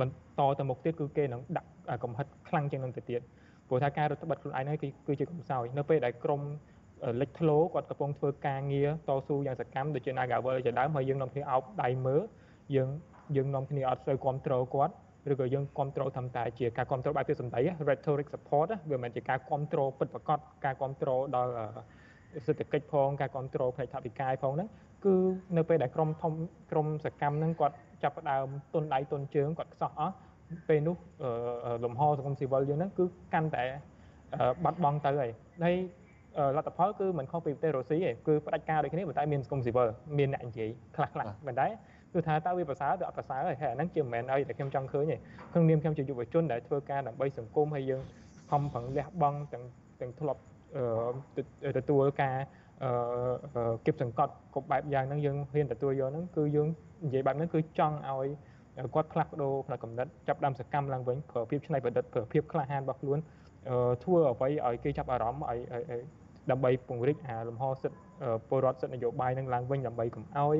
បន្តទៅមុខទៀតគឺគេនឹងដាក់កំហិតខ្លាំងជាងនឹងទៅទៀតព្រោះថាការរដ្ឋបတ်ខ្លួនឯងហ្នឹងគឺជាកំសោយនៅពេលដែលក្រម លេចធ្លោគាត់កំពុងធ្វើការងារតស៊ូយ៉ាងសកម្មដូចជា Nagawal ជាដើមហើយយើងនាំគ្នាអោបដៃមើលយើងយើងនាំគ្នាអត់សូវគ្រប់គ្រងគាត់ឬក៏យើងគ្រប់គ្រងធម្មតាជាការគ្រប់គ្រងបែបពាក្យសម្ដី rhetoric support វាមិនមែនជាការគ្រប់គ្រងពិតប្រាកដការគ្រប់គ្រងដល់សេដ្ឋកិច្ចផងការគ្រប់គ្រងផ្នែកថវិកាផងហ្នឹងគឺនៅពេលដែលក្រុមធំក្រុមសកម្មហ្នឹងគាត់ចាប់ផ្ដើមទុនដៃទុនជើងគាត់ខ្សោះអស់ពេលនោះលំហសង្គមស៊ីវិលយើងហ្នឹងគឺកាន់តែបាត់បង់ទៅហើយហើយ លទ្ធផលគឺមិនខុសពីប្រទេសរុស្ស៊ីទេគឺផ្ដាច់ការដូចគ្នាប៉ុន្តែមានសង្គមស៊ីវិលមានអ្នកនិយាយខ្លះខ្លះប៉ុន្តែគឺថាតើវាប្រសើរទៅអត់ប្រសើរហើយហើយអាហ្នឹងជាមិនមែនអីដែលខ្ញុំចង់ឃើញទេក្នុងនាមខ្ញុំជាយុវជនដែលធ្វើការដើម្បីសង្គមហើយយើងខំប្រឹងលះបង់ទាំងទាំងធ្លាប់ទទួលការអឺគិបសង្កត់គ្រប់បែបយ៉ាងហ្នឹងយើងហ៊ានទទួលយកហ្នឹងគឺយើងនិយាយបែបហ្នឹងគឺចង់ឲ្យគាត់ផ្លាស់ប្ដូរផ្នែកកំណត់ចាប់ដើមសកម្មឡើងវិញប្រើភាពច្នៃប្រឌិតប្រើភាពក្លាហានរបស់ខ្លួនធ្វើអ្វីឲ្យគេចាប់អារម្មណ៍ឲ្យ ដើម្បីពង្រីកអាលំហសិទ្ធិពលរដ្ឋសិទ្ធិនយោបាយនឹងឡើងវិញដើម្បីកុំឲ្យ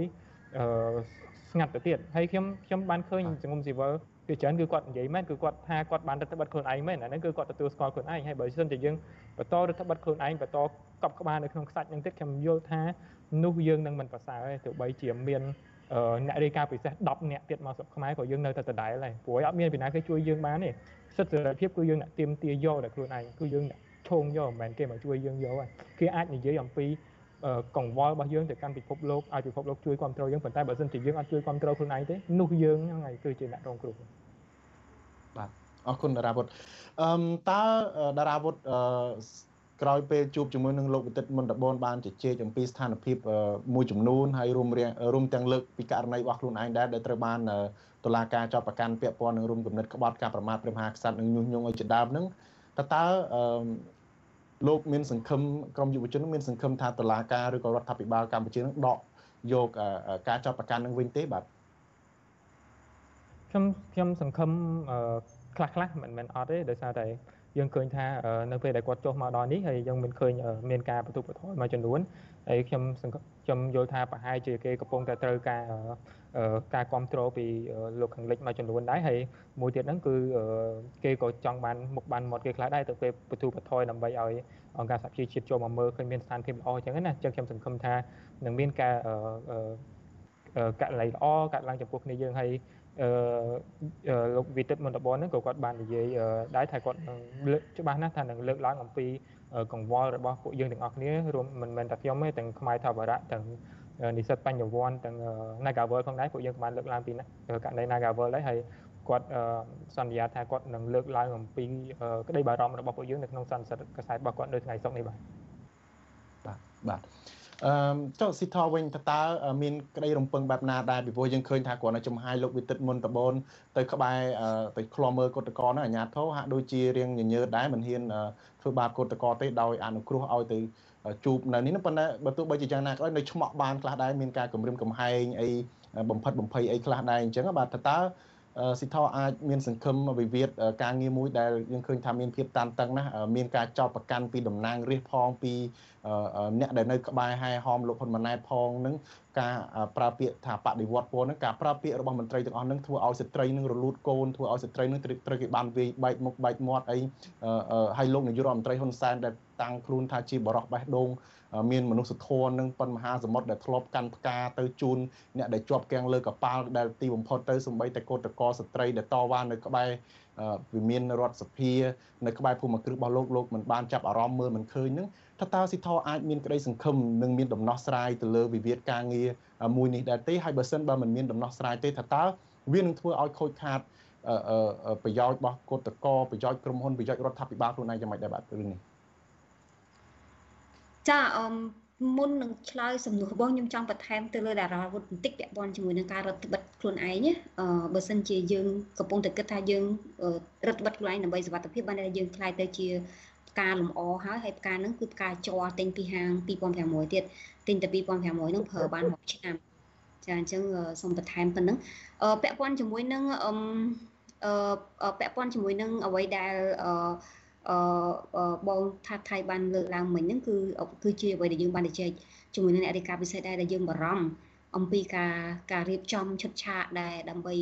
ស្ងាត់ទៅទៀតហើយខ្ញុំខ្ញុំបានឃើញសង្គមស៊ីវិលពីច្រើនគឺគាត់និយាយមែនគឺគាត់ថាគាត់បានរដ្ឋបတ်ខ្លួនឯងមែនអាហ្នឹងគឺគាត់ទទួលស្គាល់ខ្លួនឯងហើយបើមិនតែយើងបន្តរដ្ឋបတ်ខ្លួនឯងបន្តកប់ក្បាលនៅក្នុងខ្សាច់នឹងទៀតខ្ញុំយល់ថានោះយើងនឹងមិនប្រសើរទេទោះបីជាមានអ្នករាយការណ៍ពិសេស10អ្នកទៀតមកស្រុកខ្មែរក៏យើងនៅតែដដែលដែរព្រោះអត់មានពីណាគេជួយយើងបានទេសិទ្ធិសេរីភាពគឺយើងអ្នកទៀមទាយកតែខ្លួនឯងគឺយើងអ្នក ឈោងយកមិនមែនគេមកជួយយើងយកទេគេអាចនិយាយអំពីកង្វល់របស់យើងទៅកាន់ពិភពលោកឲ្យពិភពលោកជួយគ្រប់គ្រងយើងប៉ុន្តែបើមិនជាយើងអត់ជួយគ្រប់គ្រងខ្លួនឯងទេនោះយើងហ្នឹងហើយគឺជាអ្នករងគ្រោះបាទអរគុណតារាវុធអឺតើតារាវុធអឺក្រោយពេលជួបជាមួយនឹងលោកវិទិតមន្តបនបានជជែកអំពីស្ថានភាពមួយចំនួនហើយរួមរួមទាំងលើកពីករណីរបស់ខ្លួនឯងដែរដែលត្រូវបានតុលាការចាប់ប្រកាន់ពាក់ព័ន្ធនឹងរួមគំនិតក្បត់ការប្រមាថព្រះមហាក្សត្រនិងញុះញង់ឲ្យជាដើមហ្នឹងតើតើ លោកមានសង្ឃឹមក្រមយុវជនមានសង្ឃឹមថាតុលាការឬក៏រដ្ឋាភិបាលកម្ពុជានឹងដកយកការចាប់ប្រកាន់នឹងវិញទេបាទខ្ញុំខ្ញុំសង្ឃឹមខ្លះខ្លះមិនមែនអត់ទេដោយសារតែ យើងឃើញថានៅពេលដែលគាត់ចុះមកដល់នេះហើយយើងមិនឃើញមានការបន្ទុកបន្ថយមួយចំនួនហើយខ្ញុំខ្ញុំយល់ថាប្រហែលជាគេកំពុងតែត្រូវការការគ្រប់គ្រងពីលោកខាងលិចមួយចំនួនដែរហើយមួយទៀតហ្នឹងគឺគេក៏ចង់បានមុខបានមាត់គេខ្លះដែរទៅពេលបន្ទុកបន្ថយដើម្បីឲ្យអង្គការសហជីវជាតិចូលមកមើលឃើញមានស្ថានភាពល្អអញ្ចឹងណាអញ្ចឹងខ្ញុំសង្ឃឹមថានឹងមានការ ករណីល្អកើតឡើងចំពោះគ្នាយើងហើយអឺលោកវិទិតមន្តបនហ្នឹងក៏គាត់បាននិយាយដែរថាគាត់នឹងលើកច្បាស់ណាស់ថានឹងលើកឡើងអំពីកង្វល់របស់ពួកយើងទាំងអស់គ្នារួមមិនមែនតែខ្ញុំទេទាំងខ្មែរថាវរៈទាំងនិស្សិតបញ្ញវន្តទាំង Nagavel ផងដែរពួកយើងក៏បានលើកឡើងពីករណី Nagavel ដែរហើយគាត់សន្យាថាគាត់នឹងលើកឡើងអំពីក្តីបារម្ភរបស់ពួកយើងនៅក្នុងសន្និសីទកសែតរបស់គាត់នៅថ្ងៃសុក្រនេះបាទបាទបាទ អឺចុះស៊ីថវិញតើតើមានក្តីរំពឹងបែបណាដែរពីព្រោះយើងឃើញថាគាត់នៅចំហាយលោកវិទិតមុនតបូនទៅក្បែរទៅឃ្លាំមើលកុតកោហ្នឹងអាញាធោហាក់ដូចជារៀងញញើតដែរមិនហ៊ានធ្វើបាបកុតកោទេដោយអនុគ្រោះឲ្យទៅជួបនៅនេះប៉ុន្តែបើទោះបីជាយ៉ាងណាក៏ដោយនៅឆ្មក់បានខ្លះដែរមានការគម្រាមកំហែងអីបំផិតបំភ័យអីខ្លះដែរអញ្ចឹងបាទតើតើ ស៊ីថោអាចមានសង្ឃឹមវិវាទការងារមួយដែលយើងឃើញថាមានភាពតានតឹងណាស់មានការចោទប្រកាន់ពីតំណាងរាស្ត្រផងពីអ្នកដែលនៅក្បែរហែហមលោកហ៊ុនម៉ាណែតផងនឹងការប្រើពាក្យថាបដិវត្តពណ៌នឹងការប្រើពាក្យរបស់មន្ត្រីទាំងអស់នឹងធ្វើឲ្យស្ត្រីនឹងរលូតកូនធ្វើឲ្យស្ត្រីនឹងត្រូវគេបានវាយបែកមុខបែកមាត់អីហើយលោកនាយករដ្ឋមន្ត្រីហ៊ុនសែនដែលតាំងខ្លួនថាជាបរោះបេះដូង មានមនុស្សធម៌នឹងប៉ុនមហាសមុទ្រដែលធ្លាប់កាន់ផ្កាទៅជូនអ្នកដែលជាប់គាំងលើកប៉ាល់ដែលទីបំផុតទៅសំបីតែកោតកោស្ត្រីដែលតវ៉ានៅក្បែរវិមានរដ្ឋសភានៅក្បែរភូមិគ្រឹះរបស់លោកលោកមិនបានចាប់អារម្មណ៍មើលមិនឃើញនឹងថាតើស៊ីថោអាចមានក្តីសង្ឃឹមនិងមានដំណោះស្រាយទៅលើវិវាទការងារមួយនេះដែរទេហើយបើសិនបើមិនមានដំណោះស្រាយទេថាតើវានឹងធ្វើឲ្យខូចខាតប្រយោជន៍របស់កោតកោប្រយោជន៍ក្រុមហ៊ុនប្រយោជន៍រដ្ឋាភិបាលខ្លួនឯងយ៉ាងម៉េចដែរបាទរឿងនេះ ចាអឺមុននឹងឆ្លើយសំណួររបស់ខ្ញុំចង់បន្ថែមទៅលើតារាវុធបន្តិចពាក់ព័ន្ធជាមួយនឹងការរដ្ឋបិទខ្លួនឯងណាអឺបើសិនជាយើងកំពុងតែគិតថាយើងរដ្ឋបិទខ្លួនឯងដើម្បីសុវត្ថិភាពបានតែយើងខ្លាយទៅជាផ្កាលំអហើយហើយផ្កាហ្នឹងគឺផ្កាជ័រទិញពីហាង2500ទៀតទិញតែ2500ហ្នឹងប្រើបាន6ឆ្នាំចាអញ្ចឹងសូមបន្ថែមប៉ុណ្ណឹងអឺពាក់ព័ន្ធជាមួយនឹងអឺពាក់ព័ន្ធជាមួយនឹងអ្វីដែលអឺអឺ បងថាថៃបានលើកឡើងមិញហ្នឹងគឺគឺជាអ្វីដែលយើងបានជជែកជាមួយនឹងអ្នករាយការណ៍ពិសេសដែរដែលយើងបារម្ភអំពីការការរៀបចំឈុតឆាកដែរដើម្បី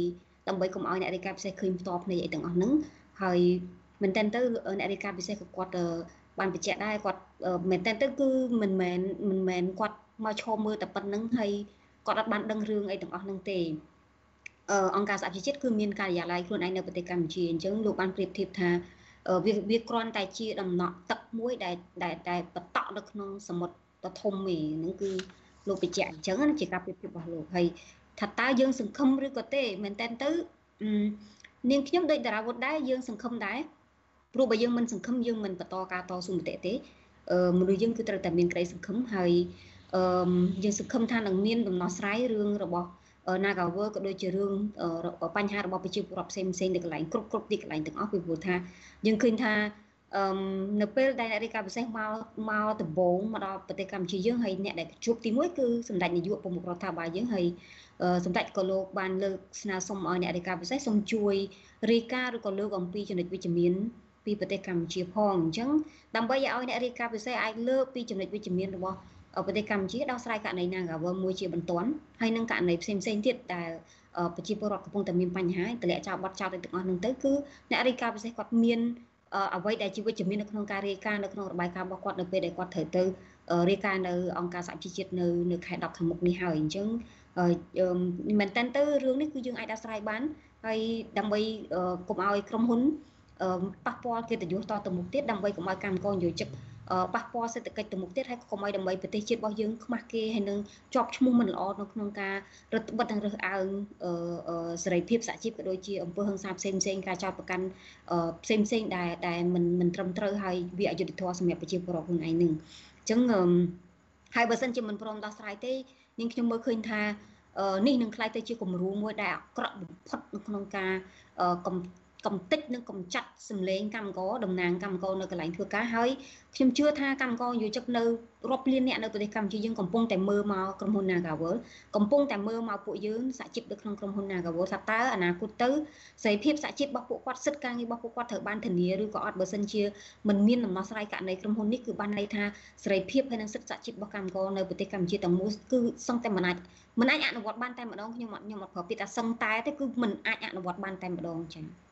ដើម្បីកុំឲ្យអ្នករាយការណ៍ពិសេសឃើញផ្ទាល់ភ្នែកអីទាំងអស់ហ្នឹងហើយមែនតើទៅអ្នករាយការណ៍ពិសេសក៏គាត់បានបញ្ជាក់ដែរគាត់មែនតើទៅគឺមិនមែនមិនមែនគាត់មកឈរមើលតែប៉ុណ្្នឹងហើយគាត់អត់បានដឹងរឿងអីទាំងអស់ហ្នឹងទេអង្គការសហជីវជាតិគឺមានការិយាល័យខ្លួនឯងនៅប្រទេសកម្ពុជាអញ្ចឹងលោកបានប្រៀបធៀបថា វាវាគ្រាន់តែជាដំណក់ទឹកមួយដែលដែលតែបតក់នៅក្នុងសមុទ្រដ៏ធំឯហ្នឹងគឺលោកបញ្ជាក់អញ្ចឹងជាការប្រៀបធៀបរបស់លោកហើយថាតើយើងសង្ឃឹមឬក៏ទេមែនតើទៅនាងខ្ញុំដូចតារាវុធដែរយើងសង្ឃឹមដែរព្រោះបើយើងមិនសង្ឃឹមយើងមិនបន្តការតស៊ូមតិទេមនុស្សយើងគឺត្រូវតែមានក្តីសង្ឃឹមហើយអឺយើងសង្ឃឹមថានឹងមានដំណោះស្រាយរឿងរបស់ Nagawer ក៏ដូចជារឿងបញ្ហារបស់ប្រជាពលរដ្ឋផ្សេងផ្សេងនៅកន្លែងគ្រប់គ្រប់ទីកន្លែងទាំងអស់ពីព្រោះថាយើងឃើញថាអឺនៅពេលដែលអ្នករាយការណ៍ពិសេសមកមកដំបងមកដល់ប្រទេសកម្ពុជាយើងហើយអ្នកដែលជួបទី1គឺសម្ដេចនាយកប្រមុខរដ្ឋាភិបាលយើងហើយសម្ដេចក៏លោកបានលើកស្នើសុំឲ្យអ្នករាយការណ៍ពិសេសសូមជួយរាយការណ៍ឬក៏លើកអំពីចំណុចវិជ្ជមានពីប្រទេសកម្ពុជាផងអញ្ចឹងដើម្បីឲ្យអ្នករាយការណ៍ពិសេសអាចលើកពីចំណុចវិជ្ជមានរបស់ ប្រទេសកម្ពុជាដោះស្រាយករណី Nagawer មួយជាបន្ទាន់ហើយនឹងករណីផ្សេងផ្សេងទៀតដែលប្រជាពលរដ្ឋកំពុងតែមានបញ្ហាតម្លាក់ចោលបាត់ចោលទៅទាំងអស់នឹងទៅគឺអ្នករាយការណ៍ពិសេសគាត់មានអ្វីដែលជាវិជ្ជមាននៅក្នុងការរាយការណ៍នៅក្នុងរបាយការណ៍របស់គាត់នៅពេលដែលគាត់ត្រូវទៅរាយការណ៍នៅអង្គការសហជីវជាតិនៅនៅខែ10ខាងមុខនេះហើយអញ្ចឹងមែនតើទៅរឿងនេះគឺយើងអាចដោះស្រាយបានហើយដើម្បីកុំឲ្យក្រុមហ៊ុនប៉ះពាល់កិត្តិយសតទៅមុខទៀតដើម្បីកុំឲ្យកម្មករនិយោជិក ប៉ះពាល់សេដ្ឋកិច្ចទៅមុខទៀតហើយកុំឲ្យដើម្បីប្រទេសជាតិរបស់យើងខ្មាស់គេហើយនឹងជាប់ឈ្មោះមិនល្អនៅក្នុងការរដ្ឋបិទនិងរើសអើងសេរីភាពសហជីពក៏ដូចជាអង្គើហឹង្សាផ្សេងផ្សេងការចោទប្រកាន់ផ្សេងផ្សេងដែលដែលមិនមិនត្រឹមត្រូវហើយវាអយុត្តិធម៌សម្រាប់ប្រជាពលរដ្ឋខ្លួនឯងនឹងអញ្ចឹងហើយបើសិនជាមិនព្រមដោះស្រាយទេនាងខ្ញុំមើលឃើញថានេះនឹងខ្លាយទៅជាគំរូមួយដែលអាក្រក់បំផុតនៅក្នុងការកំ កំតិចនិងកំចាត់សម្លេងកម្មករតំណាងកម្មករនៅកន្លែងធ្វើការហើយខ្ញុំជឿថាកម្មករយោជិកនៅរាប់លានអ្នកនៅប្រទេសកម្ពុជាយើងកំពុងតែមើលមកក្រុមហ៊ុន Nagawal កំពុងតែមើលមកពួកយើងសហជីពនៅក្នុងក្រុមហ៊ុន Nagawal ថាតើអនាគតទៅសេរីភាពសហជីពរបស់ពួកគាត់សិទ្ធិការងាររបស់ពួកគាត់ត្រូវបានធានាឬក៏អត់បើសិនជាមិនមានដំណោះស្រាយករណីក្រុមហ៊ុននេះគឺបានន័យថាសេរីភាពហើយនិងសិទ្ធិសហជីពរបស់កម្មករនៅប្រទេសកម្ពុជាទាំងមូលគឺសឹងតែមិនអាចមិនអាចអនុវត្តបានតែម្ដងខ្ញុំអត់ខ្ញុំអត់ប្រើពាក្យថាសឹងតែទេគឺមិនអាចអនុវត្តបានតែម្ដងចា៎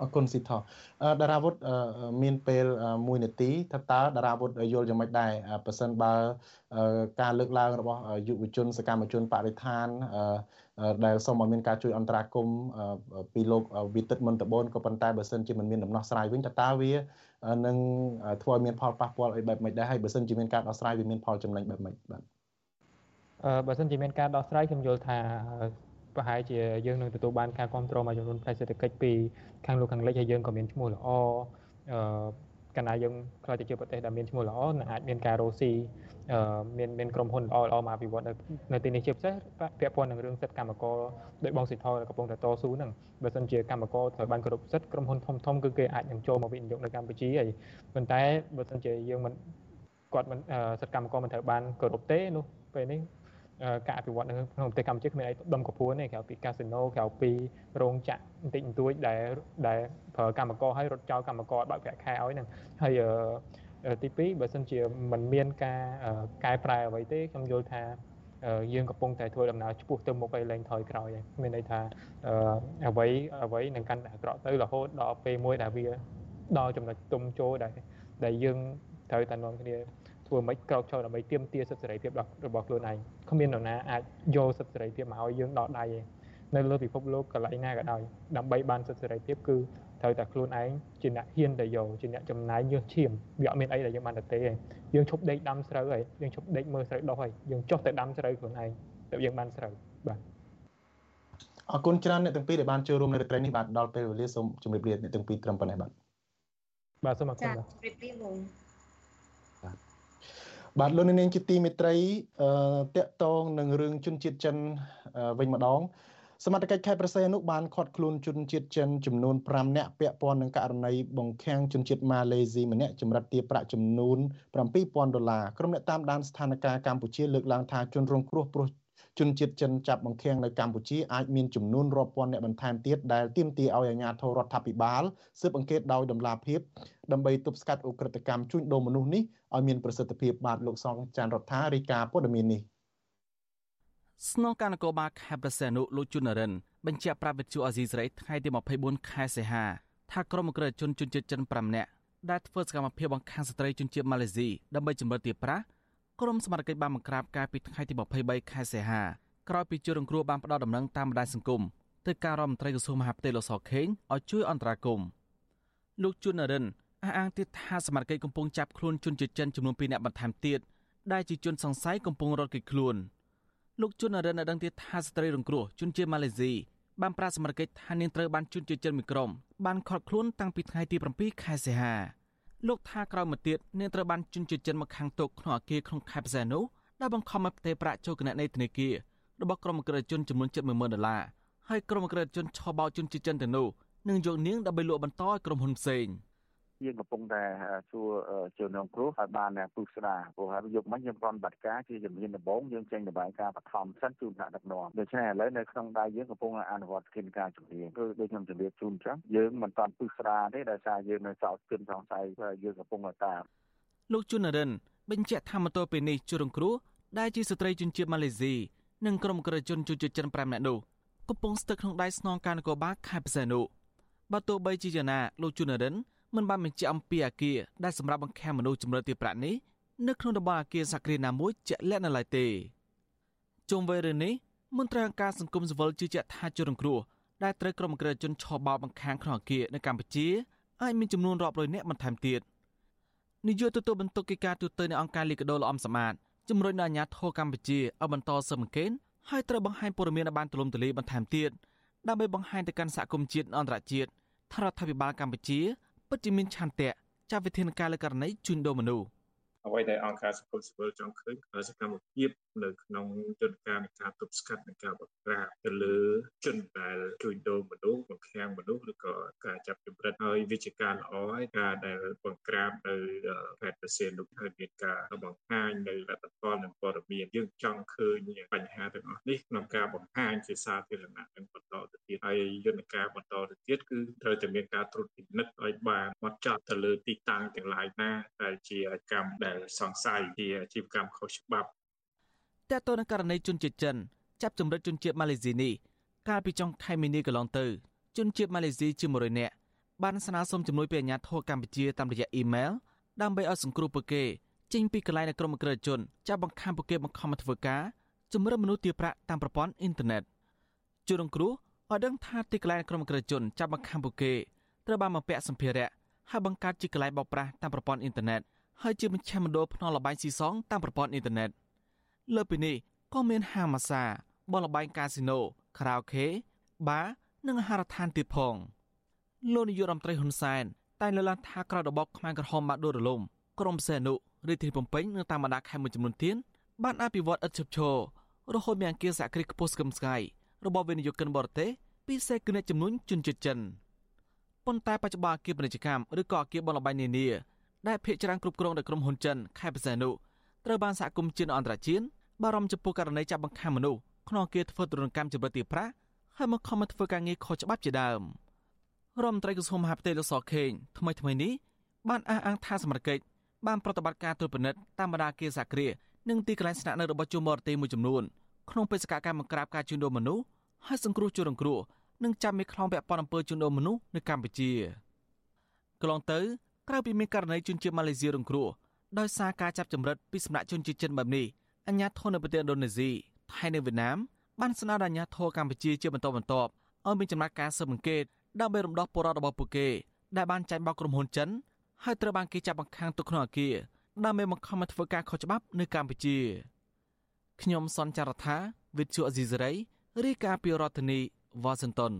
អរគុណស៊ីថោតារាវុធមានពេល1នាទីថាតើតារាវុធយល់យ៉ាងម៉េចដែរប៉ះសិនបើការលើកឡើងរបស់យុវជនសកម្មជនបរិស្ថានដែលសូមឲ្យមានការជួយអន្តរាគមពីលោកវិទិតមន្តបូនក៏ប៉ុន្តែបើសិនជាមិនមានដំណោះស្រាយវិញតើតើវានឹងធ្វើឲ្យមានផលប៉ះពាល់អីបែបម៉េចដែរហើយបើសិនជាមានការដោះស្រាយវាមានផលចំណេញបែបម៉េចបាទអឺបើសិនជាមានការដោះស្រាយខ្ញុំយល់ថា ប្រហែលជាយើងនឹងទទួលបានការគ្រប់គ្រងមួយចំនួនផ្នែកសេដ្ឋកិច្ចពីខាងលោកខាងលិចហើយយើងក៏មានឈ្មោះល្អអឺកាលណាយើងខ្លាចទៅជាប្រទេសដែលមានឈ្មោះល្អនឹងអាចមានការរស់ស៊ីអឺមានមានក្រុមហ៊ុនល្អល្អមកវិវត្តនៅនៅទីនេះជាពិសេសពាក់ព័ន្ធនឹងរឿងសិទ្ធិកម្មករដោយបងសិទ្ធិកំពុងតែតស៊ូហ្នឹងបើសិនជាកម្មករត្រូវបានគោរពសិទ្ធិក្រុមហ៊ុនធំធំគឺគេអាចនឹងចូលមកវិនិយោគនៅកម្ពុជាហើយប៉ុន្តែបើសិនជាយើងមិនគាត់មិនសិទ្ធិកម្មករមិនត្រូវបានគោរពទេនោះពេលនេះ ការអភិវឌ្ឍនៅក្នុងប្រទេសកម្ពុជាគ្មានអីដុំកពួនទេក្រៅពីកាស៊ីណូក្រៅពីរោងចក្របន្តិចបន្តួចដែលដែលប្រើកម្មករឲ្យរត់ចោលកម្មករបើកប្រាក់ខែឲ្យហ្នឹងហើយទី2បើសិនជាมันមានការកែប្រែអ្វីទេខ្ញុំយល់ថាយើងកំពុងតែធ្វើដំណើរឆ្ពោះទៅមុខឲ្យលែងថយក្រោយហើយមានន័យថាអ្វីអ្វីនឹងកាន់តែអាក្រក់ទៅរហូតដល់ពេលមួយដែលវាដល់ចំណុចទុំចូលដែលដែលយើងត្រូវតែនាំគ្នា ធ្វើមិនក្រោកឈរដើម្បីទាមទារសិទ្ធិសេរីភាពរបស់ខ្លួនឯងគ្មាននរណាអាចយកសិទ្ធិសេរីភាពមកឲ្យយើងដល់ដៃទេនៅលើពិភពលោកកន្លែងណាក៏ដោយដើម្បីបានសិទ្ធិសេរីភាពគឺត្រូវតែខ្លួនឯងជាអ្នកហ៊ានទៅយកជាអ្នកចំណាយញើសឈាមវាអត់មានអីដែលយើងបានទៅទេយើងឈប់ដេកដាំស្រូវហើយយើងឈប់ដេកមើលស្រូវដុះហើយយើងចុះទៅដាំស្រូវខ្លួនឯងទៅយើងបានស្រូវបាទអរគុណច្រើនអ្នកទាំងពីរដែលបានចូលរួមនៅរត្រីនេះបាទដល់ពេលវេលាសូមជម្រាបលាអ្នកទាំងពីរត្រឹមប៉ុណ្ណេះបាទបាទសូមអរគុណបាទជម្រាបលាបង បាទលោកនាងជាទីមេត្រីអឺតកតងនឹងរឿងជនជាតិចិនវិញម្ដងសមត្ថកិច្ចខេត្តប្រស័យអនុបានឃាត់ខ្លួនជនជាតិចិនចំនួន5នាក់ពាក់ព័ន្ធនឹងករណីបង្ខាំងជនជាតិម៉ាឡេស៊ីម្នាក់ចម្រិតទារប្រាក់ចំនួន7000ដុល្លារក្រុមអ្នកតាមដានស្ថានភាពកម្ពុជាលើកឡើងថាជនរងគ្រោះព្រោះ ជនជាតិចិនចាប់បង្ខាំងនៅកម្ពុជាអាចមានចំនួនរាប់ពាន់អ្នកបន្ថែមទៀតដែលទាមទារឲ្យអាជ្ញាធររដ្ឋាភិបាលស៊ើបអង្កេតដោយដំណាភាពដើម្បីទប់ស្កាត់អ ுக ្រិតកម្មជួញដូរមនុស្សនេះឲ្យមានប្រសិទ្ធភាពបាទលោកសងចាន់រដ្ឋារាយការណ៍ព័ត៌មាននេះស្នងការនគរបាលខេត្តប្រសេនុលោកជុននរិនបញ្ជាក់ប្រាប់វិទ្យុអាស៊ីសេរីថ្ងៃទី24ខែសីហាថាក្រុមអ ுக ្រិតជនជនជាតិចិន5នាក់ដែលធ្វើសកម្មភាពបង្ខាំងស្ត្រីជនជាតិម៉ាឡេស៊ីដើម្បីចម្រិតទារប្រាក់ ក្រុមសមត្ថកិច្ចបានបង្ក្រាបកាលពីថ្ងៃទី23ខែសីហាក្រោយពីជនរងគ្រោះបានផ្ដល់ដំណឹងតាមបណ្ដាញសង្គមទៅការរដ្ឋមន្ត្រីក្រសួងមហាផ្ទៃលោកសខេងឲ្យជួយអន្តរាគមន៍លោកជួននរិនអះអាងទៀតថាសមត្ថកិច្ចកំពុងចាប់ខ្លួនជនជាតិចិនចំនួន2នាក់បន្ថែមទៀតដែលជាជនសង្ស័យកំពុងរត់គេចខ្លួនលោកជួននរិនបានដឹងទៀតថាស្ត្រីរងគ្រោះជនជាតិម៉ាឡេស៊ីបានប្រាសមត្ថកិច្ចថានាងត្រូវបានជនជាតិចិនមួយក្រុមបានខត់ខ្លួនតាំងពីថ្ងៃទី7ខែសីហា លោកថាក្រោយមកទៀតនាងត្រូវបានជន់ជិនមកខាងតុក្នុងអគារក្នុងខេត្តផ្សេងនោះដែលបង្ខំឲ្យផ្ទេរប្រាក់ចូលគណនីធនាគាររបស់ក្រុមក្រិតជនចំនួន70000ដុល្លារហើយក្រុមក្រិតជនឆោបោជន់ជិនទៅនោះនឹងយកនាងដើម្បីលក់បន្តឲ្យក្រុមហ៊ុនផ្សេង។ យើងកំពុងតែសួរជនរងគ្រោះឲ្យបានពុះស្ដារព្រោះហើយយកមកយើងប្រន់បាត់ការជាជំនាញដំបូងយើងចេញរបាយការណ៍បឋមសិនជូនថ្នាក់ដឹកនាំដូច្នេះឥឡូវនៅក្នុងដៃយើងកំពុងអនុវត្តកិច្ចការជំនាញគឺដូចខ្ញុំជម្រាបជូនអញ្ចឹងយើងមិនតាន់ពុះស្ដារទេដោយសារយើងនៅសោកគិនសង្ស័យយើងកំពុងតាមលោកជុនរិនបញ្ជាក់ថាមតទៅពេលនេះជនរងគ្រោះដែលជាស្ត្រីជនជាតិម៉ាឡេស៊ីនិងក្រុមក្រជនជនជាតិចិន5នាក់នោះកំពុងស្ថិតក្នុងដៃស្នងការនគរបាលខេត្តបរសេនុបើទោះបីជាយ៉ាងណាលោកជុនរិន មិនបានបញ្ជាក់អំពីអាគារដែលសម្រាប់បង្ខាំមនុស្សជំរឿនទីប្រាក់នេះនៅក្នុងតំបន់អាគារសក្តិណាមួយជាក់លាក់នៅឡើយទេជុំវិញរឿងនេះមន្ត្រីអង្គការសង្គមស៊ីវិលជឿជាក់ថាជនរងគ្រោះដែលត្រូវក្រុមក្រិតជនឆោបោបង្ខាំងក្នុងអាគារនៅកម្ពុជាអាចមានចំនួនរាប់រយនាក់បន្ថែមទៀតនាយកទទួលបន្ទុកកិច្ចការទូតនៅអង្គការលីកាដូលំសមាតជំរុញដល់អាជ្ញាធរកម្ពុជាឲ្យបន្តស៊ើបអង្កេតហើយត្រូវបង្ហាញព័ត៌មានឲ្យបានទូលំទូលាយបន្ថែមទៀតដើម្បីបង្ហាញទៅកាន់សហគមន៍ជាតិអន្តរជាតិថារដ្ឋាភិបាលកម្ពុជា ពិតជាមានឆន្ទៈចាត់វិធានការលើករណីជួញដូរមនុស្សអ្វីដែលអង្គការសង្គមស៊ីវិលចង់ឃើញគឺសកម្មភាព នៅក្នុងយន្តការនៃការទប់ស្កាត់និងការបង្ក្រាបទៅលើជនដែលជួញដូរមនុស្សបង្ខាំងមនុស្សឬក៏ការចាប់ចម្រិតហើយវាជាការល្អហើយការដែលបង្ក្រាបនៅខេត្តបរសេនុហើយមានការបង្ហាញនៅលទ្ធផលនិងព័ត៌មានយើងចង់ឃើញបញ្ហាទាំងអស់នេះក្នុងការបង្ហាញជាសាធារណៈនិងបន្តទៅទៀតហើយយន្តការបន្តទៅទៀតគឺត្រូវតែមានការត្រួតពិនិត្យឲ្យបានហ្មត់ចត់ទៅលើទីតាំងទាំងឡាយណាដែលជាកម្មដែលសង្ស័យជាអាជីវកម្មខុសច្បាប់ តើតើនឹងករណីជនជាតិចិនចាប់ចម្រិតជនជាតិម៉ាឡេស៊ីនេះកាលពីចុងខែមីនាកន្លងទៅជនជាតិម៉ាឡេស៊ីជាង100នាក់បានស្នើសុំជំនួយពីអាជ្ញាធរកម្ពុជាតាមរយៈអ៊ីមែលដើម្បីឲ្យសង្គ្រោះពួកគេចេញពីកន្លែងនៃក្រុមក្រិតជនចាប់បង្ខំពួកគេបង្ខំមកធ្វើការជំរឿនមនុស្សទារប្រាក់តាមប្រព័ន្ធអ៊ីនធឺណិតជនរងគ្រោះឲ្យដឹងថាទីកន្លែងក្រុមក្រិតជនចាប់បង្ខំពួកគេត្រូវបានបំពាក់សម្ភារៈហើយបង្កើតជាកន្លែងបោកប្រាស់តាមប្រព័ន្ធអ៊ីនធឺណិតហើយជាមជ្ឈមណ្ឌលភ្នាល់លបែងស៊ីសងតាមប្រព័ន្ធអ៊ីនធឺណិត លើពីនេះក៏មានហាងម៉ាសាបលបែងកាស៊ីណូខារ៉ាអូខេបារនិងអាហារដ្ឋានទៀតផងលោកនាយករដ្ឋមន្ត្រីហ៊ុនសែនតែលើកឡើងថាក្រោយរបបខ្មែរក្រហមបានដួលរលំក្រមសេនុរាជធានីភ្នំពេញនិងតាមបណ្ដាខេត្តមួយចំនួនទៀតបានអភិវឌ្ឍឥតឈប់ឈររហូតមានអង្គារសហគ្រាសខ្ពស់ស្កឹមស្កៃរបស់វិនិយោគិនបរទេសពិសេសគឺអ្នកចំនួនជនជាតិចិនប៉ុន្តែបច្ចុប្បន្នអគារពាណិជ្ជកម្មឬក៏អគារបលបែងនានាដែលភាគច្រើនគ្រប់គ្រងដោយក្រុមហ៊ុនចិនខេត្តបរសេនុត្រូវបានសហគមន៍ជាតិអន្តរជាតិ បារម្ភចំពោះករណីចាប់បង្ខាំមនុស្សក្នុងគារធ្វើទរណកម្មចម្រិតទីប្រាក់ហើយមកខំមកធ្វើការងារខុសច្បាប់ជាដើមរដ្ឋមន្ត្រីក្រសួងមហាផ្ទៃលោកសខេងថ្មីថ្មីនេះបានអះអាងថាសមត្ថកិច្ចបានប្រតិបត្តិការត្រួតពិនិត្យតាមបណ្ដាគារសាគ្រានិងទីកន្លែងស្នាក់នៅរបស់ជនបរទេសមួយចំនួនក្នុងបេសកកម្មបង្ក្រាបការជួញដូរមនុស្សហើយសង្គ្រោះជនរងគ្រោះនិងចាប់មេខ្លោងពាក់ព័ន្ធអំពើជួញដូរមនុស្សនៅកម្ពុជាកន្លងទៅក្រៅពីមានករណីជនជាតិម៉ាឡេស៊ីរងគ្រោះដោយសារការចាប់ចម្រិតពីសំណាក់ជនជាតិចិនបែបនេះ អាញាធរនៅប្រទេសឥណ្ឌូនេស៊ីថៃនិងវៀតណាមបានស្នើដល់អាញាធរកម្ពុជាជាបន្តបន្ទាប់ឲ្យមានចំណាត់ការស៊ើបអង្កេតដើម្បីរំដោះពលរដ្ឋរបស់ពួកគេដែលបានចាញ់បោកក្រុមហ៊ុនចិនហើយត្រូវបានគេចាប់បង្ខាំងទុកក្នុងអគារដើម្បីបង្ខំឲ្យធ្វើការខុសច្បាប់នៅកម្ពុជាខ្ញុំសនចាររថាវិទ្យុអេស៊ីសរ៉ៃរាយការណ៍ពីរដ្ឋធានីវ៉ាស៊ីនតោន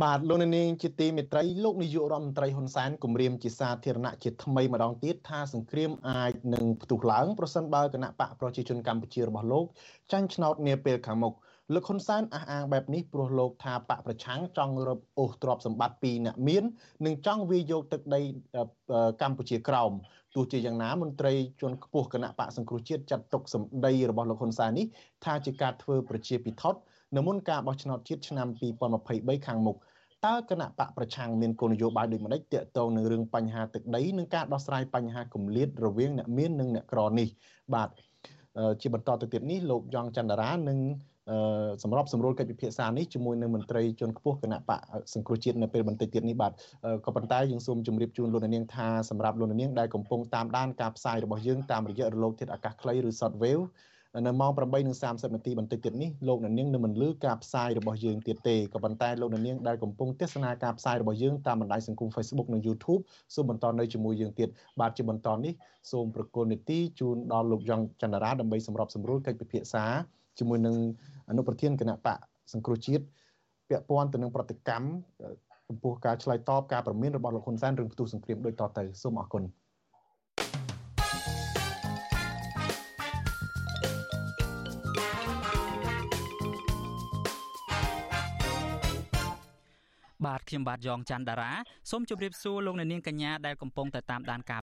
បាទលោកនាងជាទីមេត្រីលោកនាយករដ្ឋមន្ត្រីហ៊ុនសែនគម្រាមជាសាធារណៈជាថ្មីម្ដងទៀតថាសង្គ្រាមអាចនឹងផ្ទុះឡើងប្រសិនបើគណៈបកប្រជាជនកម្ពុជារបស់លោកចាញ់ឆ្នោតនាពេលខាងមុខលោកហ៊ុនសែនអះអាងបែបនេះព្រោះលោកថាបកប្រឆាំងចង់រឹបអូសទ្រព្យសម្បត្តិពីអ្នកមាននិងចង់វាយយកទឹកដីកម្ពុជាក្រោមទោះជាយ៉ាងណាមន្ត្រីជាន់ខ្ពស់គណៈបកសង្គ្រោះជាតិចាត់ទុកសម្ដីរបស់លោកហ៊ុនសែននេះថាជាការធ្វើប្រជាពិធដ្ឋ នៅមុនការបោះឆ្នោតជាតិឆ្នាំ2023ខាងមុខតើគណៈបកប្រឆាំងមានគោលនយោបាយដូចម្តេចទាក់ទងនឹងរឿងបញ្ហាទឹកដីនិងការដោះស្រាយបញ្ហាគម្លាតរវាងអ្នកមាននិងអ្នកក្រនេះបាទជាបន្តទៅទៀតនេះលោកយ៉ងច័ន្ទរានឹងសម្របសម្រួលកិច្ចពិភាក្សានេះជាមួយនឹងមន្ត្រីជាន់ខ្ពស់គណៈបកសង្គ្រោះជាតិនៅពេលបន្តិចទៀតនេះបាទក៏ប៉ុន្តែយើងសូមជម្រាបជូនលោកនាងថាសម្រាប់លោកនាងដែលកំពុងតាមដានការផ្សាយរបស់យើងតាមរយៈរលកធាតុអាកាសខ្លីឬ Shortwave នៅម៉ោង8:30នាទីបន្តិចទៀតនេះលោកអ្នកនាងនឹងមិនលឺការផ្សាយរបស់យើងទៀតទេក៏ប៉ុន្តែលោកអ្នកនាងដែលកំពុងទស្សនាការផ្សាយរបស់យើងតាមបណ្ដាញសង្គម Facebook និង YouTube សូមបន្តនៅជាមួយយើងទៀតបាទជាបន្តនេះសូមប្រកល់នីតិជូនដល់លោកយ៉ងចន្ទរាដើម្បីសម្របសម្រួលកិច្ចពិភាក្សាជាមួយនឹងអនុប្រធានគណៈបកសង្គ្រោះជាតិពាក់ព័ន្ធទៅនឹងប្រតិកម្មចំពោះការឆ្លើយតបការប្រមានរបស់លោកហ៊ុនសែនរឿងផ្ទុះសង្គ្រាមដូចតទៅសូមអរគុណ ខ្ញុំបាទយ៉ងច័ន្ទដារាសូមជម្រាបសួរលោកអ្នកនាងកញ្ញាដែលកំពុងតែតាមដានការ